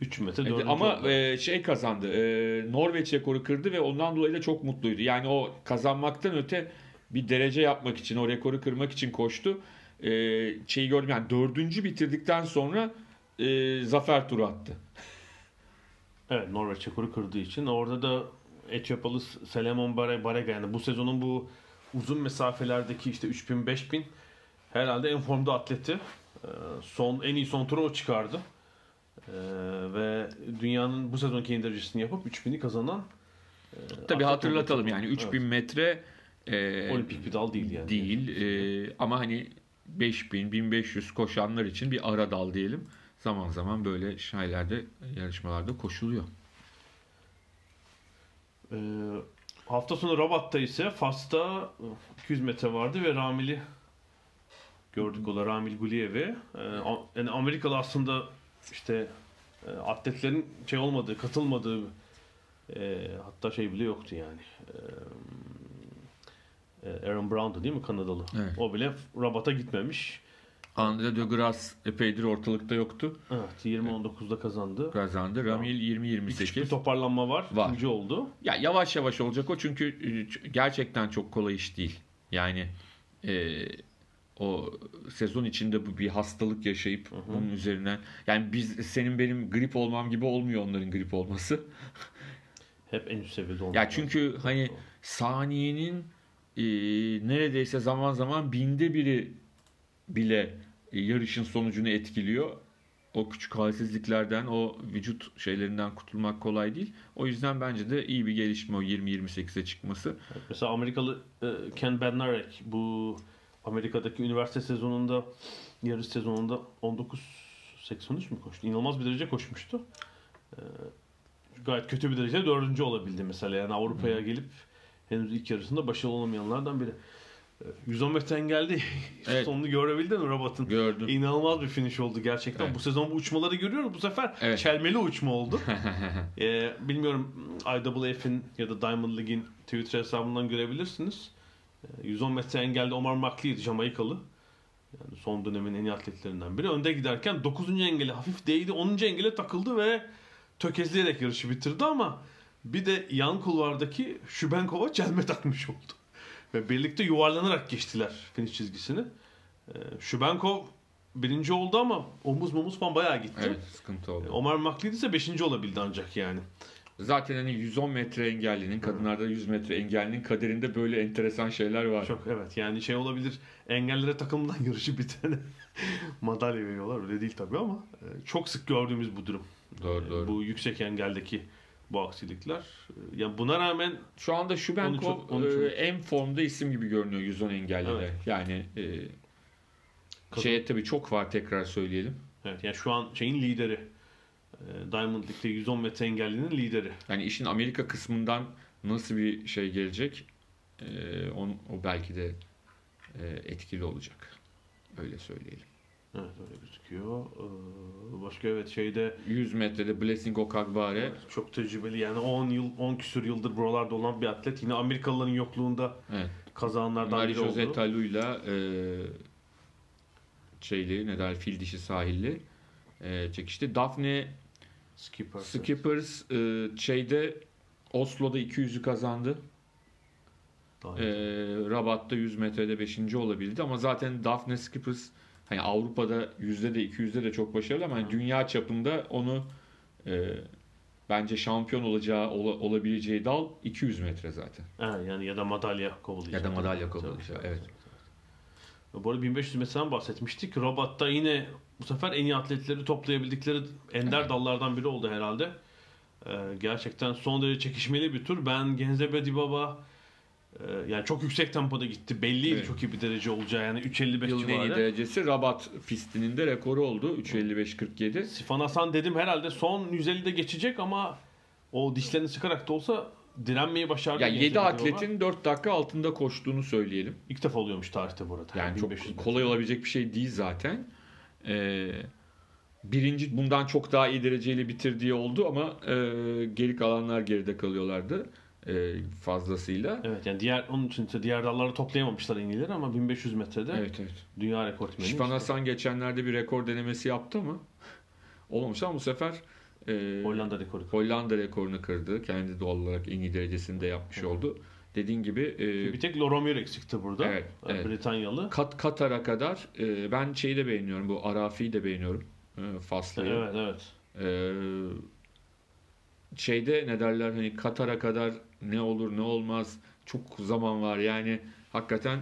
3 metre Evet, 4. ama e, şey kazandı. E, Norveç rekoru kırdı ve ondan dolayı da çok mutluydu. Yani o kazanmaktan öte bir derece yapmak için, o rekoru kırmak için koştu. E, şeyi gördüm yani dördüncü bitirdikten sonra e, zafer turu attı. Evet Norveç rekoru kırdığı için. Orada da Etiyopyalı Selemon Bare- Barega yani bu sezonun bu uzun mesafelerdeki işte 3000 5000 herhalde en formda atleti. Ee, Son en iyi son turu o çıkardı. Ee, ve dünyanın bu sezonki en derecesini yapıp 3000'i kazanan e, atlet hatırlatalım yani 3000 metre e, Evet. olimpik bir dal değil yani. değil e, ama hani 5000 1500 koşanlar için bir ara dal diyelim. Zaman zaman böyle şeylerde yarışmalarda koşuluyor. Ee, hafta sonu Rabat'ta ise Fas'ta 200 metre vardı ve Ramil'i gördük o da Ramil Guliyev'i. Ee, yani Amerikalı aslında işte e, atletlerin şey olmadığı, katılmadığı e, hatta şey bile yoktu yani. E, e, Aaron Brown'du değil mi Kanadalı? Evet. O bile Rabat'a gitmemiş. Andre de Grasse epeydir ortalıkta yoktu. Evet 20-19'da kazandı. Kazandı. Ramil Küçük bir 20-28. toparlanma var. Var. İkinci oldu. Ya yavaş yavaş olacak o çünkü e, gerçekten çok kolay iş değil. Yani e, o sezon içinde bu bir hastalık yaşayıp bunun üzerinden yani biz senin benim grip olmam gibi olmuyor onların grip olması. Hep en üst seviyede oldu. Ya çünkü hani saniyenin e, neredeyse zaman zaman binde biri bile yarışın sonucunu etkiliyor. O küçük halsizliklerden, o vücut şeylerinden kurtulmak kolay değil. O yüzden bence de iyi bir gelişme o 20-28'e çıkması. Mesela Amerikalı e, Ken Bednarek bu Amerika'daki üniversite sezonunda yarış sezonunda 19.83 mü koştu? İnanılmaz bir derece koşmuştu. E, gayet kötü bir derecede dördüncü olabildi mesela. Yani Avrupa'ya gelip henüz ilk yarısında başarılı olamayanlardan biri. E, 110 metre engeldi. Evet. Sonunu görebildin mi Rabat'ın? Gördüm. İnanılmaz bir finish oldu gerçekten. Evet. Bu sezon bu uçmaları görüyoruz. Bu sefer Evet. çelmeli uçma oldu. Ee, bilmiyorum IAAF'in ya da Diamond League'in Twitter hesabından görebilirsiniz. Ee, 110 metre engelde Omar McLeod Jamaikalı. Yani son dönemin en iyi atletlerinden biri. Önde giderken 9. engeli hafif değdi. 10. engele takıldı ve tökezleyerek yarışı bitirdi ama bir de yan kulvardaki Şubenkov'a çelme takmış oldu. Ve birlikte yuvarlanarak geçtiler finish çizgisini. Ee, Şubenkov birinci oldu ama omuz mumuz falan bayağı gitti. Evet sıkıntı oldu. Omar McLeod ise 5. olabildi ancak yani. Zaten hani 110 metre engellinin, kadınlarda 100 metre engellinin kaderinde böyle enteresan şeyler var. Çok evet yani şey olabilir engellere takımdan yarışı bitene madalya veriyorlar öyle değil tabii ama e, çok sık gördüğümüz bu durum. Doğru E, doğru. Bu yüksek engeldeki bu aksilikler. E, Yani buna rağmen Şu anda Şubenkov e, en formda isim gibi görünüyor 110 engellide. Evet. Yani e, Kazan- şeye tabii çok var tekrar söyleyelim. evet yani şu an şeyin lideri. E, Diamond League'de 110 metre engellinin lideri. Yani işin Amerika kısmından nasıl bir şey gelecek e, on, o belki de e, etkili olacak. Öyle söyleyelim. Evet öyle gözüküyor. E, Başka evet şeyde 100 metrede Blessing Okagbare çok tecrübeli yani 10 yıl 10 küsur yıldır buralarda olan bir atlet. Yine Amerikalıların yokluğunda evet. kazananlardan Marie biri oldu. Jose Talu'yla e, şeyli ne der fil dişi sahilli e, çekişti. Daphne Skipper. Skippers e, şeyde Oslo'da 200'ü kazandı. Daha E, Rabat'ta 100 metrede 5. olabildi ama zaten Daphne Skippers hani Avrupa'da yüzde de 200'de de çok başarılı ama hani dünya çapında onu e, bence şampiyon olacağı ola- olabileceği dal 200 metre zaten. Ha, yani ya da madalya kovalayacak. Ya da madalya kovalayacak, evet. tabii. Bu arada 1500 metreden bahsetmiştik. Rabat'ta yine bu sefer en iyi atletleri toplayabildikleri ender Evet. dallardan biri oldu herhalde. Ee, gerçekten son derece çekişmeli bir tur. Ben Genzebe Dibaba yani çok yüksek tempoda gitti. Belliydi Evet. çok iyi bir derece olacağı. Yani 3.55 Yılın en iyi civarı. derecesi Rabat pistinin de rekoru oldu. 3.55.47. Sifan Hasan dedim herhalde son 150'de geçecek ama o dişlerini sıkarak da olsa direnmeyi başardı. Ya Genzebe 7 Dibaba. atletin 4 dakika altında koştuğunu söyleyelim. ilk defa oluyormuş tarihte bu arada. Yani çok 1500 metre. kolay olabilecek bir şey değil zaten. Ee, birinci bundan çok daha iyi dereceyle bitirdiği oldu ama e, geri kalanlar geride kalıyorlardı e, fazlasıyla. Evet yani diğer onun için de diğer dalları toplayamamışlar en iyileri ama 1500 metrede Evet evet. dünya rekortmeni. Şifan Hasan geçenlerde bir rekor denemesi yaptı ama olmamış ama bu sefer e, Hollanda rekoru. Hollanda rekorunu kırdı. Kendi doğal olarak en iyi derecesini de yapmış oldu. Dediğin gibi e, Bir tek Loromir eksikti burada. Evet, evet. Britanyalı. Kat Katar'a kadar e, ben şeyi de beğeniyorum. Bu Arafi'yi de beğeniyorum. E, Faslı'yı. Evet evet. Ee, şeyde ne derler hani Katar'a kadar ne olur ne olmaz çok zaman var yani hakikaten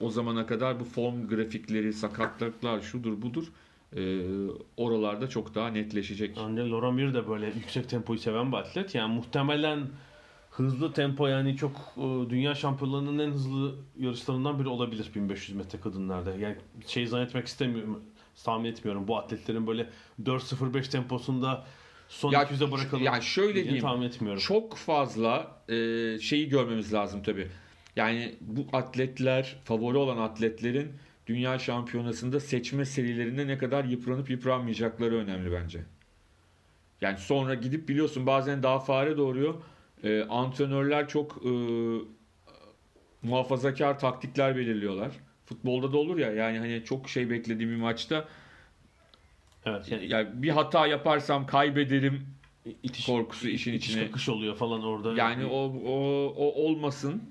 o zamana kadar bu form grafikleri sakatlıklar şudur budur e, oralarda çok daha netleşecek. Ancak Loromir de böyle yüksek tempoyu seven bir atlet. Yani muhtemelen hızlı tempo yani çok e, dünya şampiyonlarının en hızlı yarışlarından biri olabilir 1500 metre kadınlarda. Yani şey zannetmek istemiyorum. Tahmin etmiyorum. Bu atletlerin böyle 4.05 temposunda son Ya- 200'e bırakalım. ya şöyle diyeyim. tahmin etmiyorum. Çok fazla e, şeyi görmemiz lazım tabi. Yani bu atletler favori olan atletlerin dünya şampiyonasında seçme serilerinde ne kadar yıpranıp yıpranmayacakları önemli bence. Yani sonra gidip biliyorsun bazen daha fare doğuruyor. E, antrenörler çok e, muhafazakar taktikler belirliyorlar. Futbolda da olur ya yani hani çok şey beklediğim bir maçta Evet yani yani bir hata yaparsam kaybederim itiş, korkusu işin itiş içine. kakış oluyor falan orada. Yani o o o olmasın.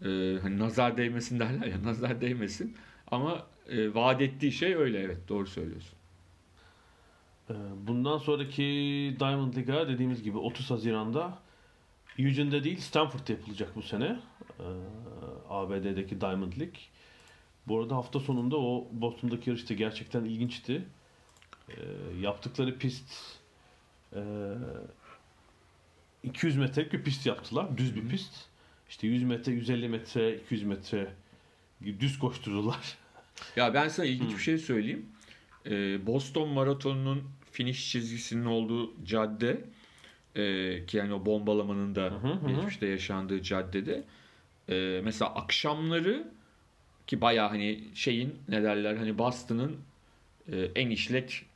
Ee, hani nazar değmesin derler ya nazar değmesin. Ama e, vaat ettiği şey öyle evet doğru söylüyorsun. Ee, Bundan sonraki Diamond League'a dediğimiz gibi 30 Haziran'da Eugene'de değil Stanford'da yapılacak bu sene. Ee, ABD'deki Diamond League. Bu arada hafta sonunda o Boston'daki yarış da gerçekten ilginçti. Ee, yaptıkları pist e, 200 metrelik bir pist yaptılar. Düz bir pist. İşte 100 metre, 150 metre, 200 metre düz koşturdular. Ya ben sana ilginç bir şey söyleyeyim. Ee, Boston Maratonu'nun finish çizgisinin olduğu cadde e, ki yani o bombalamanın da hı hı. geçmişte yaşandığı caddede e, mesela akşamları ki baya hani şeyin ne derler hani Boston'ın e, en işlek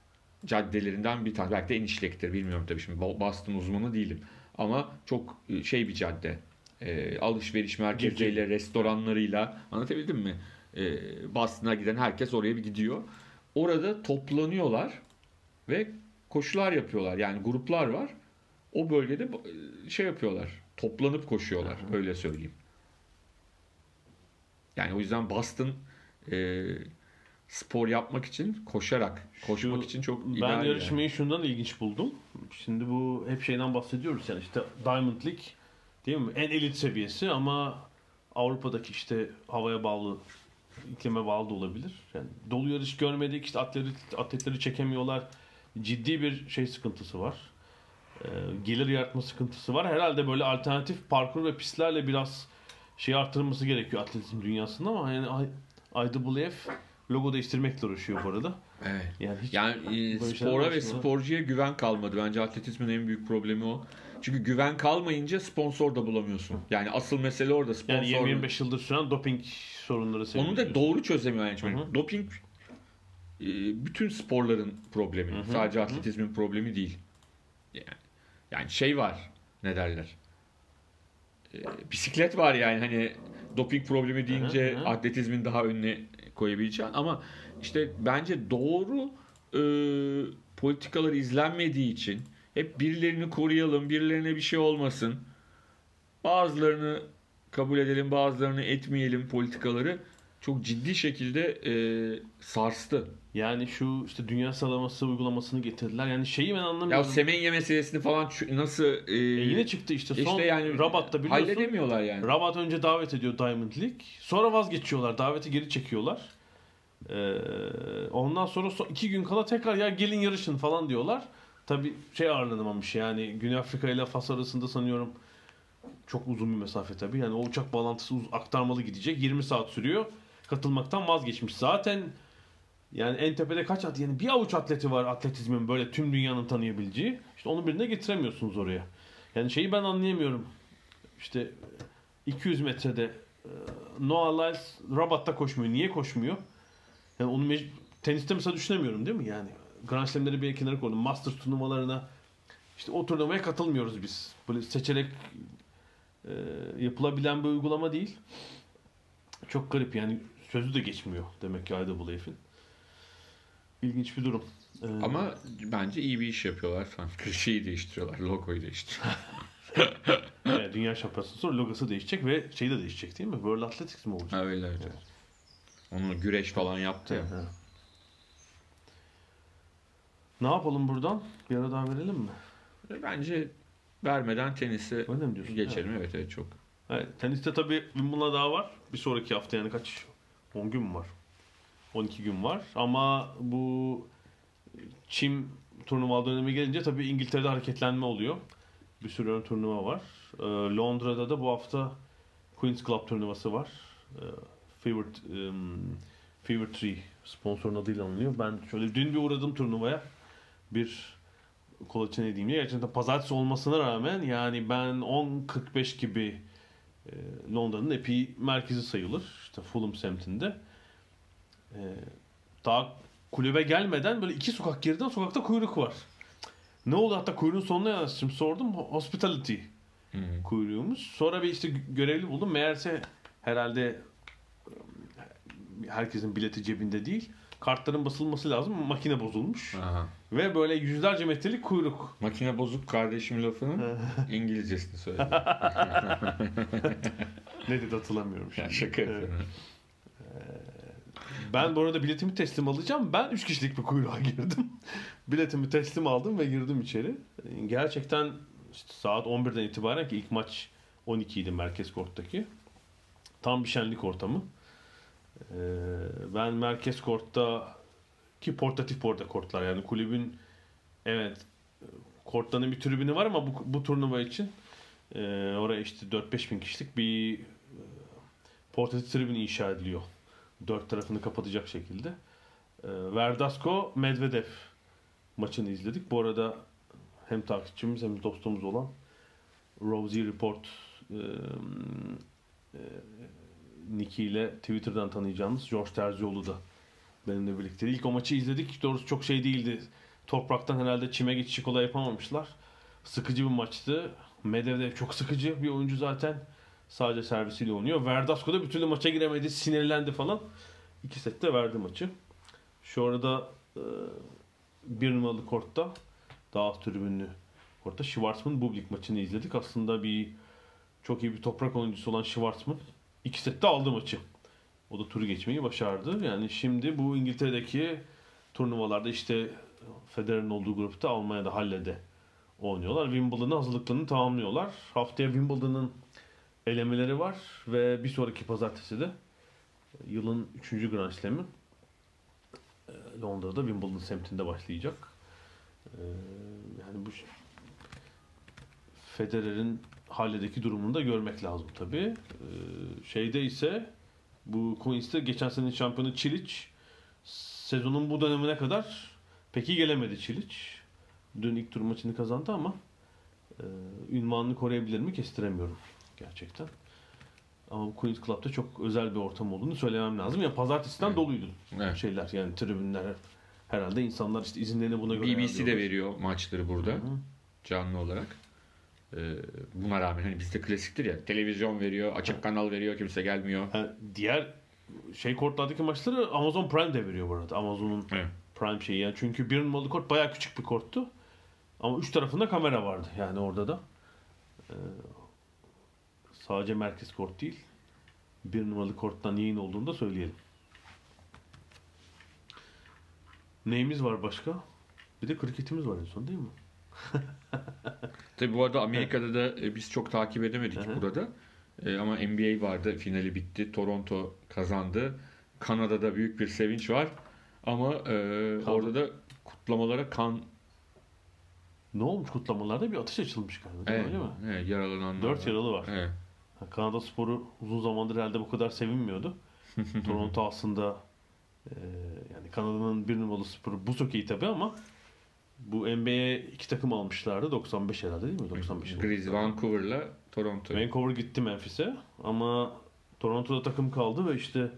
caddelerinden bir tanesi. Belki de en işlektir bilmiyorum tabii şimdi Bo- Boston uzmanı değilim. Ama çok e, şey bir cadde. E, alışveriş merkezleriyle, restoranlarıyla anlatabildim mi? E, Boston'a giden herkes oraya bir gidiyor. Orada toplanıyorlar ve koşular yapıyorlar. Yani gruplar var. O bölgede e, şey yapıyorlar. Toplanıp koşuyorlar. Öyle söyleyeyim. Yani o yüzden Boston e, spor yapmak için koşarak, koşmak Şu- için çok Ben ideal yani. yarışmayı şundan ilginç buldum. Şimdi bu hep şeyden bahsediyoruz yani işte Diamond League değil mi? En elit seviyesi ama Avrupa'daki işte havaya bağlı, iklime bağlı da olabilir. Yani dolu yarış görmedik, işte atletleri, atletleri çekemiyorlar. Ciddi bir şey sıkıntısı var. Ee, gelir yaratma sıkıntısı var. Herhalde böyle alternatif parkur ve pistlerle biraz şey arttırılması gerekiyor atletizm dünyasında ama yani IWF logo değiştirmekle uğraşıyor bu arada. Evet. Yani hiç Yani e, spora ve sporcuya güven kalmadı. Bence atletizmin en büyük problemi o. Çünkü güven kalmayınca sponsor da bulamıyorsun. Yani asıl mesele orada sponsor. Yani 20-25 yıldır süren doping sorunları Onu da doğru çözemiyor yani. Doping e, bütün sporların problemi. Hı hı, Sadece atletizmin problemi değil. Yani, yani şey var. Ne derler? E, bisiklet var yani hani doping problemi deyince Hı hı, hı. atletizmin daha önüne koyabileceğin ama işte bence doğru e, politikalar izlenmediği için hep birilerini koruyalım, birilerine bir şey olmasın. Bazılarını kabul edelim, bazılarını etmeyelim politikaları çok ciddi şekilde e, sarstı. Yani şu işte dünya sıralaması uygulamasını getirdiler. Yani şeyi ben Ya anlamıyorum. Semenye meselesini falan nasıl e, E yine çıktı işte son işte yani Rabat'ta biliyorsun. halledemiyorlar yani. Rabat önce davet ediyor Diamond League. Sonra vazgeçiyorlar. Daveti geri çekiyorlar. Ee, ondan sonra son, iki gün kala tekrar ya gelin yarışın falan diyorlar. Tabi şey ağırlanamamış yani Güney Afrika ile Fas arasında sanıyorum çok uzun bir mesafe tabi. Yani o uçak bağlantısı aktarmalı gidecek. 20 saat sürüyor. Katılmaktan vazgeçmiş. Zaten yani en tepede kaç at yani bir avuç atleti var atletizmin böyle tüm dünyanın tanıyabileceği. İşte onu birine getiremiyorsunuz oraya. Yani şeyi ben anlayamıyorum. İşte 200 metrede e, Noah Lyles Rabat'ta koşmuyor. Niye koşmuyor? Yani onu mec- teniste mesela düşünemiyorum değil mi? Yani Grand Slam'leri bir kenara koydum. Masters turnuvalarına işte o turnuvaya katılmıyoruz biz. Böyle seçerek e, yapılabilen bir uygulama değil. Çok garip yani sözü de geçmiyor demek ki IWF'in. İlginç bir durum. Ee, Ama bence iyi bir iş yapıyorlar falan. Şeyi değiştiriyorlar, logoyu değiştiriyorlar. evet, Dünya Şampiyonası sonra logosu değişecek ve şey de değişecek değil mi? World Athletics mi olacak? Öyle öyle. Onu güreş falan yaptı ya. Evet. Ne yapalım buradan? Bir ara daha verelim mi? Bence vermeden diyorsun? geçelim. Evet evet çok. Evet, teniste tabii Wimbledon'a daha var. Bir sonraki hafta yani kaç? 10 gün mü var? 12 gün var. Ama bu çim turnuva dönemi gelince tabii İngiltere'de hareketlenme oluyor. Bir sürü ön turnuva var. Ee, Londra'da da bu hafta Queen's Club turnuvası var. Ee, Favorite um, Fever Tree sponsorun adıyla anılıyor. Ben şöyle dün bir uğradım turnuvaya. Bir kolaçan edeyim diye. Gerçekten pazartesi olmasına rağmen yani ben 10.45 gibi e, Londra'nın epi merkezi sayılır. İşte Fulham semtinde. E, daha kulübe gelmeden böyle iki sokak geriden sokakta kuyruk var. Ne oldu hatta kuyruğun sonuna yanaştım sordum. Hospitality kuyruğumuz. Sonra bir işte görevli buldum. Meğerse herhalde e, herkesin bileti cebinde değil. Kartların basılması lazım. Makine bozulmuş. Aha. Ve böyle yüzlerce metrelik kuyruk. Makine bozuk kardeşim lafının İngilizcesini söyledi. Ne dedi hatırlamıyorum şimdi. Yani şaka yapıyorum. Ben bu arada biletimi teslim alacağım. Ben 3 kişilik bir kuyruğa girdim. biletimi teslim aldım ve girdim içeri. Gerçekten işte saat 11'den itibaren ki ilk maç 12 idi Merkez Kort'taki. Tam bir şenlik ortamı. Ee, ben Merkez Kort'ta ki portatif bu arada kortlar yani kulübün evet kortların bir tribünü var ama bu, bu turnuva için e, oraya işte 4-5 bin kişilik bir e, portatif tribün inşa ediliyor. Dört tarafını kapatacak şekilde. E, Verdasco Medvedev maçını izledik. Bu arada hem takipçimiz hem dostumuz olan Rosie Report e, e, Nicky ile Twitter'dan tanıyacağınız George Terzioğlu da benimle birlikte. İlk o maçı izledik. Doğrusu çok şey değildi. Topraktan herhalde çime geçişi kolay yapamamışlar. Sıkıcı bir maçtı. Medvedev çok sıkıcı bir oyuncu zaten. Sadece servisiyle oynuyor. Verdasco da bir türlü maça giremedi. Sinirlendi falan. İki sette verdi maçı. Şu arada e, bir numaralı kortta daha tribünlü kortta Schwarzman Bublik maçını izledik. Aslında bir çok iyi bir toprak oyuncusu olan Schwarzman iki sette aldı maçı. O da turu geçmeyi başardı. Yani şimdi bu İngiltere'deki turnuvalarda işte Federer'in olduğu grupta Almanya'da Halle'de oynuyorlar. Wimbledon'ın hazırlıklarını tamamlıyorlar. Haftaya Wimbledon'ın elemeleri var ve bir sonraki pazartesi de yılın 3. Grand Slam'i e, Londra'da Wimbledon semtinde başlayacak. E, Yani bu Federer'in Halle'deki durumunu da görmek lazım tabii. E, Şeyde ise bu Queens'te geçen senenin şampiyonu Çilic sezonun bu dönemine kadar pek iyi gelemedi Çilic. Dün ilk tur maçını kazandı ama e, ünvanını koruyabilir mi kestiremiyorum gerçekten. Ama bu Queen's Club'da çok özel bir ortam olduğunu söylemem lazım. Ya pazartesiden Evet. doluydu Evet. şeyler yani tribünler herhalde insanlar işte izinlerini buna göre BBC de veriyor maçları burada Hı hı. canlı olarak. Ee, buna rağmen hani bizde klasiktir ya televizyon veriyor, açık kanal veriyor, kimse gelmiyor. Ha, diğer şey kortlardaki maçları Amazon Prime de veriyor bu arada. Amazon'un Evet. Prime şeyi yani çünkü bir numaralı kort bayağı küçük bir korttu. Ama üç tarafında kamera vardı yani orada da. Ee, sadece merkez kort değil. Bir numaralı korttan yayın olduğunu da söyleyelim. Neyimiz var başka? Bir de kriketimiz var en son değil mi? Tabii bu arada Amerika'da da e, biz çok takip edemedik burada. E, ama NBA vardı, finali bitti. Toronto kazandı. Kanada'da büyük bir sevinç var. Ama e, orada da kutlamalara kan Ne olmuş kutlamalarda bir ateş açılmış galiba değil mi? evet, öyle mi? evet, yaralananlar Dört yaralı var. Evet. Kanada sporu uzun zamandır herhalde bu kadar sevinmiyordu. Toronto aslında e, yani Kanada'nın bir numaralı sporu bu hokeyi tabii ama bu NBA'ye iki takım almışlardı. 95 herhalde değil mi? 95. Grizzlies, Vancouver'la Toronto. Vancouver gitti Memphis'e ama Toronto'da takım kaldı ve işte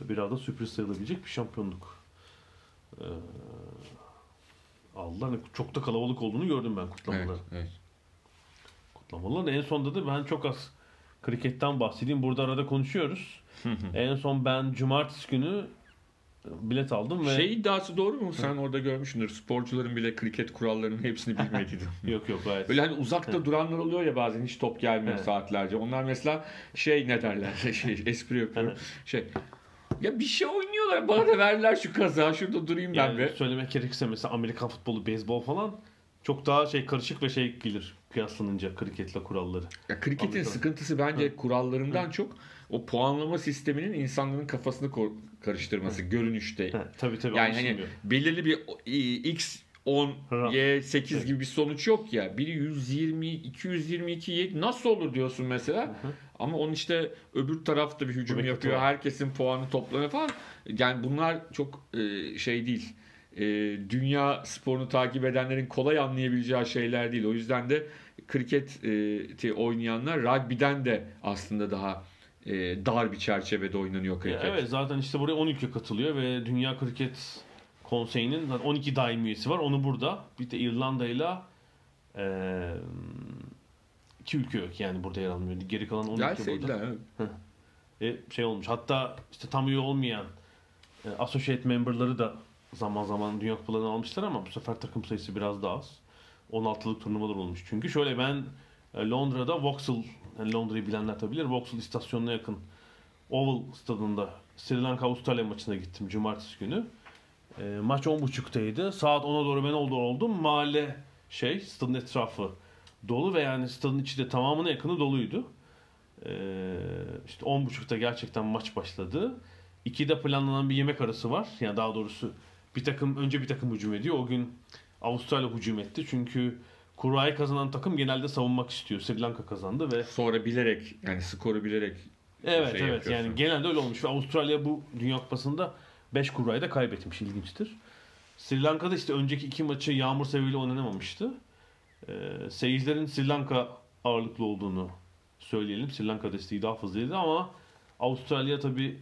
biraz da sürpriz sayılabilecek bir şampiyonluk e, aldılar. Çok da kalabalık olduğunu gördüm ben Evet, kutlamaları. evet. kutlamalar. En sonda da ben çok az kriketten bahsedeyim. Burada arada konuşuyoruz. en son ben cumartesi günü bilet aldım ve Şey iddiası doğru mu? Sen orada görmüşsündür. Sporcuların bile kriket kurallarının hepsini bilmediğini. yok yok gayet. Böyle hani uzakta duranlar oluyor ya bazen hiç top gelmiyor Evet. saatlerce. Onlar mesela şey ne derler? Şey, espri yapıyorum. Şey ya bir şey oynuyorlar. Bana da verdiler şu kaza. Şurada durayım ben yani be. söylemek gerekirse mesela Amerikan futbolu, beyzbol falan çok daha şey karışık ve şey gelir kıyaslanınca kriketle kuralları. Ya kriketin Amerika. sıkıntısı bence kurallarından çok o puanlama sisteminin insanların kafasını karıştırması görünüşte. He, tabii tabii Yani hani belirli bir e, x 10 Ha. y 8 gibi bir sonuç yok ya. Biri 120 222 y nasıl olur diyorsun mesela. Ama onun işte öbür tarafta bir hücum Buradaki yapıyor. var. Herkesin puanı toplanıyor falan. Yani bunlar çok e, şey değil. E, dünya sporunu takip edenlerin kolay anlayabileceği şeyler değil. O yüzden de kriketi oynayanlar rugby'den de aslında daha e, dar bir çerçevede oynanıyor kriket. evet zaten işte buraya 10 ülke katılıyor ve Dünya Kriket konseyinin zaten 12 daim üyesi var. Onu burada. Bir de İrlanda ile eee, iki ülke yok yani burada yer almıyor. Geri kalan 12 burada. Gelseydiler. evet. E, şey olmuş. Hatta işte tam üye olmayan e, associate memberları da zaman zaman Dünya Kupalarını almışlar ama bu sefer takım sayısı biraz daha az. 16'lık turnuvalar olmuş. Çünkü şöyle ben e, Londra'da Vauxhall, yani Londra'yı bilenler tabi bilir. Vauxhall istasyonuna yakın Oval stadında Sri Lanka Avustralya maçına gittim cumartesi günü. E, maç 10.30'daydı. Saat 10'a doğru ben oldu oldum. Mahalle şey stadın etrafı dolu ve yani stadın içi de tamamına yakını doluydu. Ee, işte 10.30'da gerçekten maç başladı. 2'de planlanan bir yemek arası var. Yani daha doğrusu bir takım önce bir takım hücum ediyor. O gün Avustralya hücum etti. Çünkü kurayı kazanan takım genelde savunmak istiyor. Sri Lanka kazandı ve Sonra bilerek yani skoru bilerek evet şey evet yapıyorsun. yani genelde öyle olmuş ve Avustralya bu Dünya Kupası'nda 5 kurayı da kaybetmiş ilginçtir. Sri Lanka'da işte önceki iki maçı yağmur sebebiyle oynanamamıştı. Ee, seyircilerin Sri Lanka ağırlıklı olduğunu söyleyelim. Sri Lanka desteği daha fazlaydı ama Avustralya tabi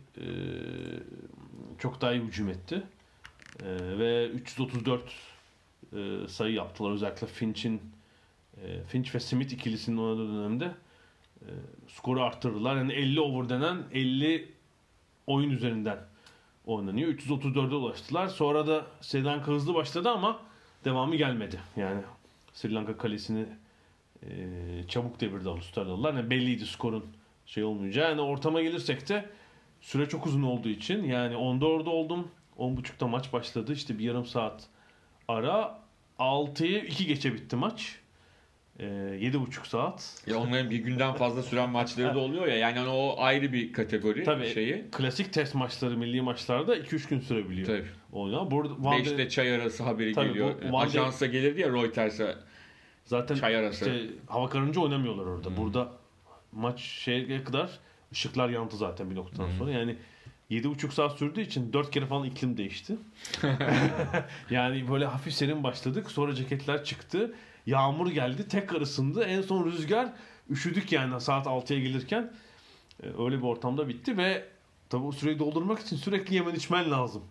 çok daha iyi hücum etti. E, ve 334 e, sayı yaptılar. Özellikle Finch'in e, Finch ve Smith ikilisinin oynadığı dönemde e, skoru arttırdılar. Yani 50 over denen 50 oyun üzerinden oynanıyor. 334'e ulaştılar. Sonra da Sri Lanka hızlı başladı ama devamı gelmedi. Yani Sri Lanka kalesini e, çabuk devirdi Avustralyalılar. Yani belliydi skorun şey olmayacağı. Yani ortama gelirsek de süre çok uzun olduğu için yani 10'da orada oldum. 10.30'da maç başladı. İşte bir yarım saat ara. 6'yı 2 geçe bitti maç. E, 7.5 saat. ya onların bir günden fazla süren maçları da oluyor ya yani hani o ayrı bir kategori Tabii şeyi. klasik test maçları, milli maçlarda 2-3 gün sürebiliyor. Tabii. Oyna. Burada Van de- Beşte çay arası haberi Tabii geliyor. bu Van de- Ajansa gelirdi ya Reuters'a. Zaten Çay arası. işte hava karınca oynamıyorlar orada. Hmm. Burada maç şeye kadar ışıklar yandı zaten bir noktadan Hmm. sonra. Yani 7,5 saat sürdüğü için 4 kere falan iklim değişti. yani böyle hafif serin başladık. Sonra ceketler çıktı. Yağmur geldi. Tekrar ısındı. En son rüzgar. Üşüdük yani saat 6'ya gelirken. Ee, Öyle bir ortamda bitti ve tabii o süreyi doldurmak için sürekli yemen içmen lazım.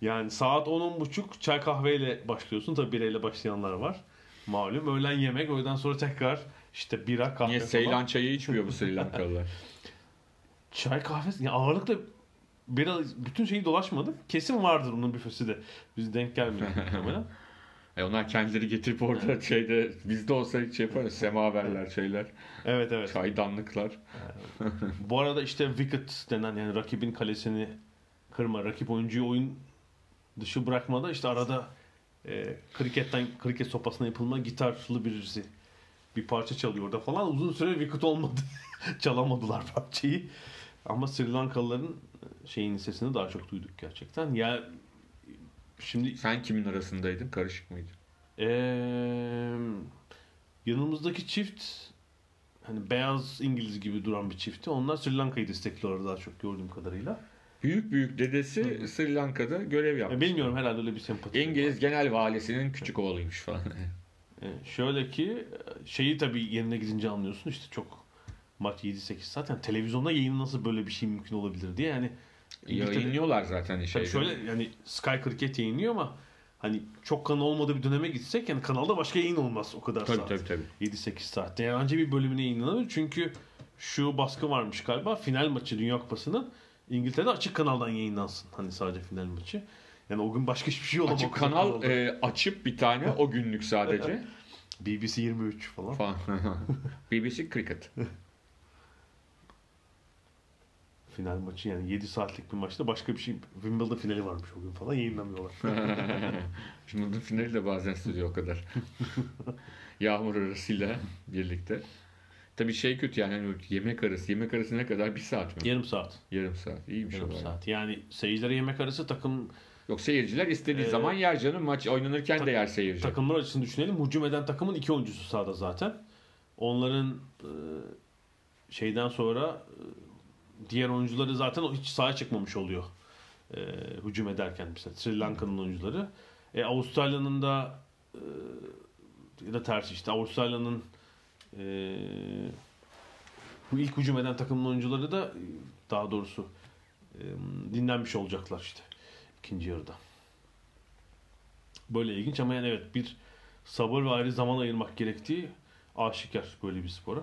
Yani saat 10-10.30 çay kahveyle başlıyorsun. Tabii bireyle başlayanlar var. Malum öğlen yemek, öğleden sonra tekrar işte bira, kahve Niye. Seylan çayı içmiyor bu Sri Lankalılar? Çay kahve, yani ağırlıkla bira, bütün şeyi dolaşmadık. Kesin vardır onun büfesi de. Biz denk gelmiyor muhtemelen. E onlar kendileri getirip orada şeyde bizde olsa hiç şey yaparız. Semaverler şeyler. Evet evet. Çaydanlıklar. Bu arada işte wicket denen yani rakibin kalesini kırma, rakip oyuncuyu oyun dışı bırakmada işte arada e, kriketten kriket sopasına yapılma gitarlı birisi bir parça çalıyor orada falan. Uzun süre wicket olmadı. Çalamadılar parçayı. Ama Sri Lankalıların şeyin sesini daha çok duyduk gerçekten. Ya şimdi Sen kimin arasındaydın? Karışık mıydı? Eee yanımızdaki çift hani beyaz İngiliz gibi duran bir çifti. Onlar Sri Lanka'yı destekliyorlar daha çok gördüğüm kadarıyla. Büyük büyük dedesi Sri Lanka'da görev Ya yapmış. bilmiyorum herhalde öyle bir sempati. İngiliz genel valisinin küçük oğluymuş falan. Ee, şöyle ki şeyi tabii yerine gidince anlıyorsun işte çok maç 7-8 saat. Yani televizyonda yayın nasıl böyle bir şey mümkün olabilir diye yani Yayınlıyorlar zaten şeyde. şöyle yani Sky Cricket yayınlıyor ama hani çok kanal olmadığı bir döneme gitsek yani kanalda başka yayın olmaz o kadar Tabii saat. tabii tabii. 7-8 saatte. Yani anca bir bölümüne yayınlanır. Çünkü şu baskı varmış galiba. Final maçı Dünya Kupası'nın İngiltere'de açık kanaldan yayınlansın. Hani sadece final maçı. Yani o gün başka hiçbir şey olamaz. Açık kanal e, açıp bir tane o günlük sadece. BBC 23 falan. falan. BBC Cricket. Final maçı yani 7 saatlik bir maçta başka bir şey. Wimbledon finali varmış o gün falan yayınlamıyorlar. Şimdi bunun finali de bazen sürüyor o kadar. Yağmur arasıyla birlikte. Tabii şey kötü yani hani yemek arası. Yemek arası ne kadar? Bir saat mi? Yarım saat. Yarım saat. İyiymiş Yarım o saat. Yani seyircilere yemek arası takım Yok seyirciler istediği Ee, zaman yer canım. Maç oynanırken tak- de yer seyirci. takımlar açısını düşünelim. Hücum eden takımın iki oyuncusu sahada zaten. Onların e, şeyden sonra e, diğer oyuncuları zaten hiç sahaya çıkmamış oluyor. E, hücum ederken mesela Sri Lanka'nın oyuncuları. E, Avustralya'nın da e, ya da tersi işte Avustralya'nın e, bu ilk hücum eden takımın oyuncuları da e, daha doğrusu e, dinlenmiş olacaklar işte ikinci yarıda. böyle ilginç ama yani evet bir sabır ve ayrı zaman ayırmak gerektiği aşikar böyle bir spora.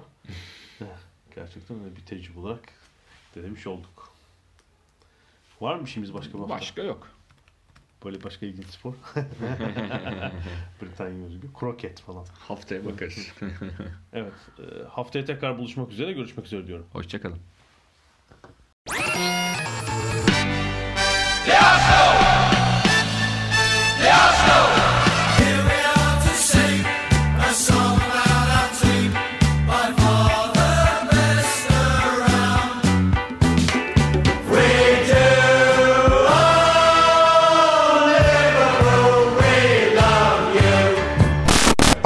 Gerçekten öyle bir tecrübe olarak denemiş olduk. Var mı işimiz başka bir hafta? Başka yok. Böyle başka ilginç spor. Britanya özgü. Kroket falan. Haftaya bakarız. Evet. e, haftaya tekrar buluşmak üzere. Görüşmek üzere diyorum. Hoşçakalın.